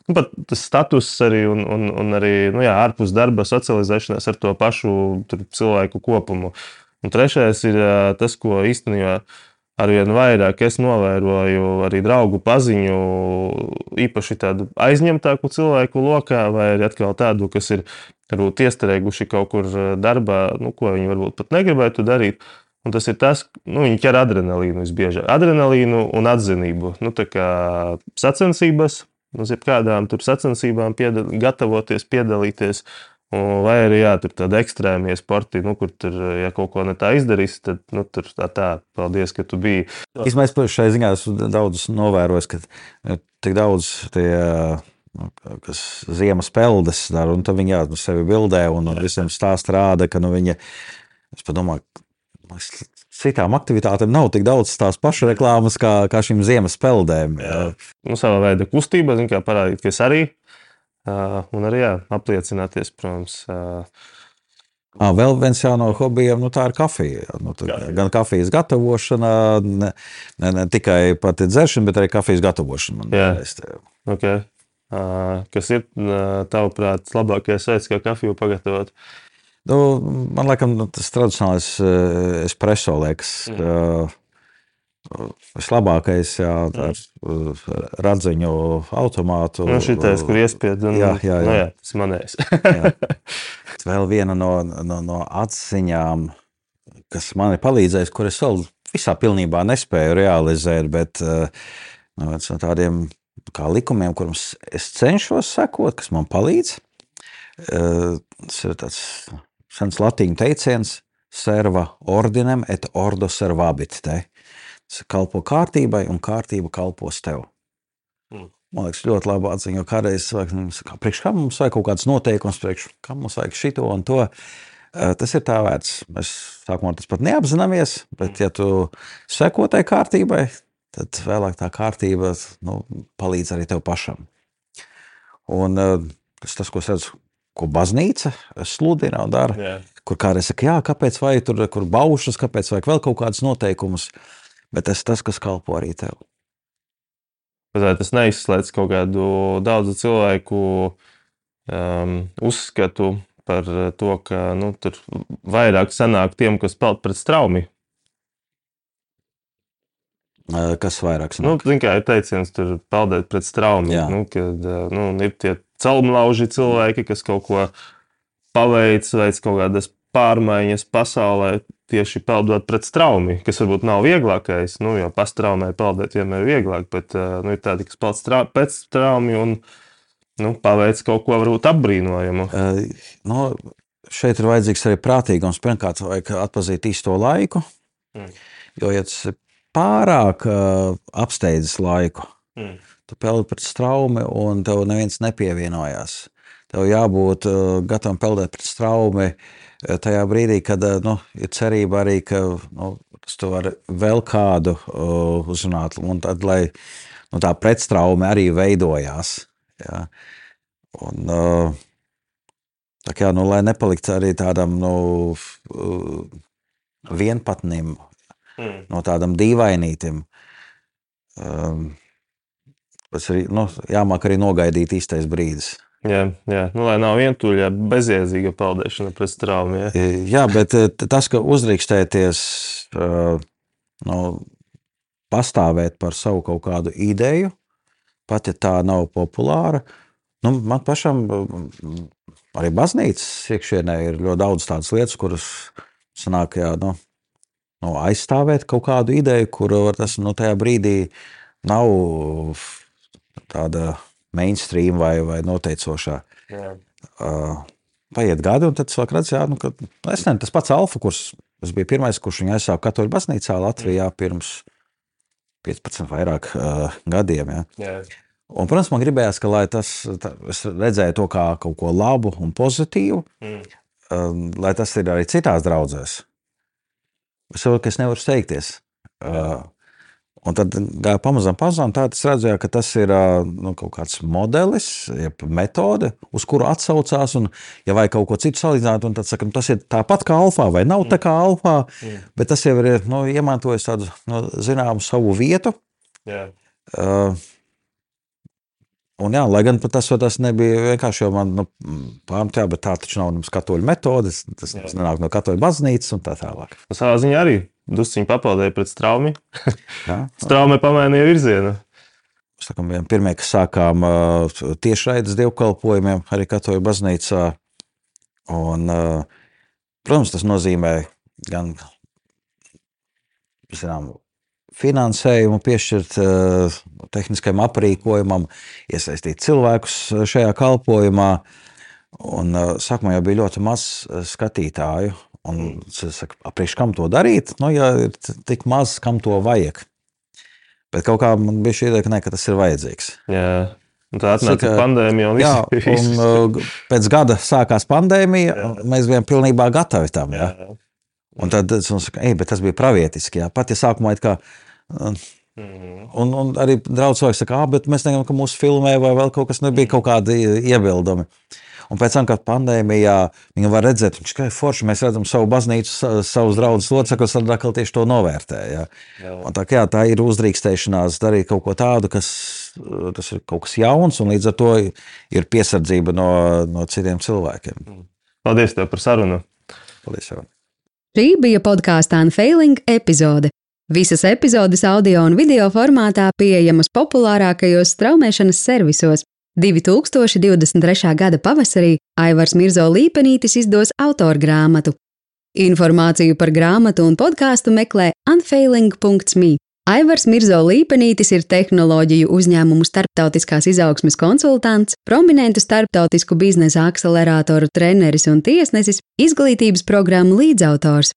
Nu, pat tas status arī, un, un, un arī nu, jā, ārpus darba socializēšanās ar to pašu cilvēku kopumu. Uh, Un trešais ir tas, ko īstenībā arvien vairāk es novēroju arī draugu paziņu, īpaši tādu aizņemtāku cilvēku lokā, vai arī atkal tādu, kas ir varbūt iestrēguši kaut kur darbā, nu, ko viņi varbūt pat negribētu darīt. Un tas ir tas, nu, viņi ķer adrenalīnu visbiežāk. Adrenalīnu un atzinību. Nu, tā kā sacensības, uz jebkādām sacensībām piedal gatavoties, piedalīties. Vai arī jā, tur tādi ekstrēmie sporti, nu, kur tur, ja kaut ko ne tā izdarīs, tad nu, tur tā, tā, paldies, ka tu biji. Īsmēr šai ziņā esmu daudz novērojis, ka nu, tik daudz tie nu, kas ziemas peldes dara, un tad viņi jā, nu, sevi bildē un, un visiem stāst rāda, ka nu, viņa, es padomāju, citām aktivitātēm nav tik daudz tās pašas reklāmas kā, kā šīm ziemas peldēm. Jā. Nu, savā veidā kustība, zin, kā parādīt, ka es arī un arī jā, apliecināties, protams. À, vēl viens no hobijiem, nu, tā ir kafija. Nu, tā, gan kafijas gatavošana, ne, ne, ne tikai pati dzeršana, bet arī kafijas gatavošana. Jā, okay. uh, kas ir tavuprāt labākais veids, kā kafiju pagatavot? Nu, man liekas, nu, tas tradicionālais espreso liekas. Mm. Uh, Vislabākais jā, ar radziņu automātu. Nu, šitais, kur iespied, un, jā, jā, jā. Nu, jā, tas manējs. Vēl viena no, no, no atziņām, kas man ir palīdzējis, kur es vēl visā pilnībā nespēju realizēt, bet nu, no tādiem kā likumiem, kuriem es cenšos sekot, kas man palīdz. Tas ir tāds sens latīņu teiciens, serva ordinem et ordo servabit. Te kalpo kārtībai, un kārtība kalpos tev. Mm. Man liekas, ļoti labi atziņa, jo kādreiz cilvēks saka, priekš kā mums vajag kaut kāds noteikums, priekš kā mums vajag šito un to. Eh, tas ir tā vērts. Mēs sākumā tas pat neapzināmies, bet, ja tu seko tai kārtībai, tad vēlāk tā kārtība nu, palīdz arī tev pašam. Un eh, tas, ko es redzu, ko baznīca sludina un dara, yeah. kur kādreiz saka, jā, kāpēc vajag tur, kur baušas, kāpēc vajag vēl kaut kādus noteikumus bet tas ir tas, kas kalpo arī tev. Vai tas neizslēdz kaut kādu daudzu cilvēku um, uzskatu par to, ka nu, tur vairāk sanāk tiem, kas peld pret straumi. Kas vairāk Nu, sanāk? zin, kā ir teiciens, tur peldēt pret straumi. Jā. Nu, kad nu, ir tie celmlauži cilvēki, kas kaut ko paveic, veic kaut kādas pārmaiņas pasaulē, tieši peldot pret straumi, kas varbūt nav vieglākais. Nu, jo pastraumē peldēt vienmēr ir vieglāk, bet nu, ir tādi, kas peld strā, pēc straumi un nu, paveic kaut ko varbūt apbrīnojamu. Uh, nu, šeit ir vajadzīgs arī prātīgums. Pirmkārt, vajag atpazīt īsto laiku. Mm. Jo, ja tas pārāk uh, apsteidzis laiku, Mm. tu peldi pret straumi un tev neviens nepievienojās. Tev jābūt uh, gatavam peldēt pret straumi uh, tajā brīdī, kad uh, nu, ir cerība arī, ka nu, tu vari vēl kādu uh, uzrunāt, un tad, lai nu, tā pretstraume arī veidojās. Jā. Un, tā kā, nu, lai nepaliktu arī tādam nu, vienpatnim, Mm. no tādam dīvainītim. Um, tas ir nu, jāmāk arī nogaidīt īstais brīdis. Jā, jā. Nu, lai nav vientuļa, bezjēdzīga peldēšana pret straumi. Jā. E, Jā, bet eh, tas, ka uzdrīkstēties uh, nu, pastāvēt par savu kaut kādu ideju, pat ja tā nav populāra, nu, man pašam arī baznīcas iekšienē ir ļoti daudz tādas lietas, kuras sanāk, jā, nu, nu, aizstāvēt kaut kādu ideju, kur var tas nu, tajā brīdī nav tāda mainstream vai, vai noteicošā. Jā. Uh, paiet gadi, un tad cilvēks redz, jā, nu, ka nu, es nezinu, tas pats Alfa, kurš tas bija pirmais, kurš viņu aizsāka Katoļu baznīcā Latvijā pirms 15 vairāk uh, gadiem. Jā. Jā. Un, protams, man gribējās, ka lai tas, tā, es redzēju to kā kaut ko labu un pozitīvu, Mm. um, lai tas ir arī citās draudzēs. Es saprotu, ka es nevaru steigties. Uh, un tad pamazām, pamazām tā, es redzēju, ka tas ir nu, kaut kāds modelis, jeb metode, uz kuru atsaucās. Un, ja vajag kaut ko citu salīdzināt, un tad saka, nu, tas ir tāpat kā alfā, vai nav tā kā alfā, Mm. bet tas jau ir nu, iemantojis tādu nu, zināmu savu vietu. Jā. Uh, Un jā, lai gan tas, tas nebija vienkārši jau man nu, pārmetā, bet tā taču nav katoļu metode. Tas, tas nenāk no katoļu baznīcas un tā tālāk. Savā ziņā arī dusciņi papildēja pret straumi. Jā. Straumi pamainīja virzienu. Vieni pirmie, kas sākām uh, tiešraides dievkalpojumiem arī katoļu baznīcā. Un, uh, protams, tas nozīmē gan zinām, finansējumu, piešķirt uh, tehniskajam aprīkojumam, iesaistīt cilvēkus šajā kalpošanā. Un, uh, sākumā jau bija ļoti maz uh, skatītāju. Un, es saku, apriekš kam to darīt? Nu, ja ir tik maz, kam to vajag. Bet kaut kā man bija šī ideja, ka, ne, ka tas ir vajadzīgs. Jā. Un tā atnāca Saka, pandēmija un Jā, viss un uh, pēc gada sākās pandēmija. Jā. un Mēs bijām pilnībā gatavi tam. Jā. Jā. Un tad es saku, ej, bet tas bija pravietiski. Jā. Pat ja sākumā it kā. uh, Mhm. Un, un arī cilvēku saka, ah, bet mēs negribam, ka mūsu filmē vai vēl kaut kas nebija kaut kādi iebildumi. Un pēc tam, kad pandēmijā viņi var redzēt, ka forši mēs redzam savu baznīcu, sa- savus draugus locekļus, tad atkal tieši to novērtē. Jā. Jā. Un tā, kā jā, tā ir uzdrīkstēšanās darīt kaut ko tādu, kas tas ir kaut kas jauns, un līdz ar to ir piesardzība no, no citiem cilvēkiem. Paldies tev par sarunu. Paldies! Jau. Šī bija podkāstu Unfailing epizode. Visas epizodes audio un video formātā pieejamas populārākajos straumēšanas servisos. 2023. gada pavasarī Aivars Mirzo Līpenītis izdos autora grāmatu. Informāciju par grāmatu un podkāstu meklē unfailing.me. Aivars Mirzo Līpenītis ir tehnoloģiju uzņēmumu starptautiskās izaugsmes konsultants, prominentu starptautisku biznesa akceleratoru treneris un tiesnesis, izglītības programmu līdzautors.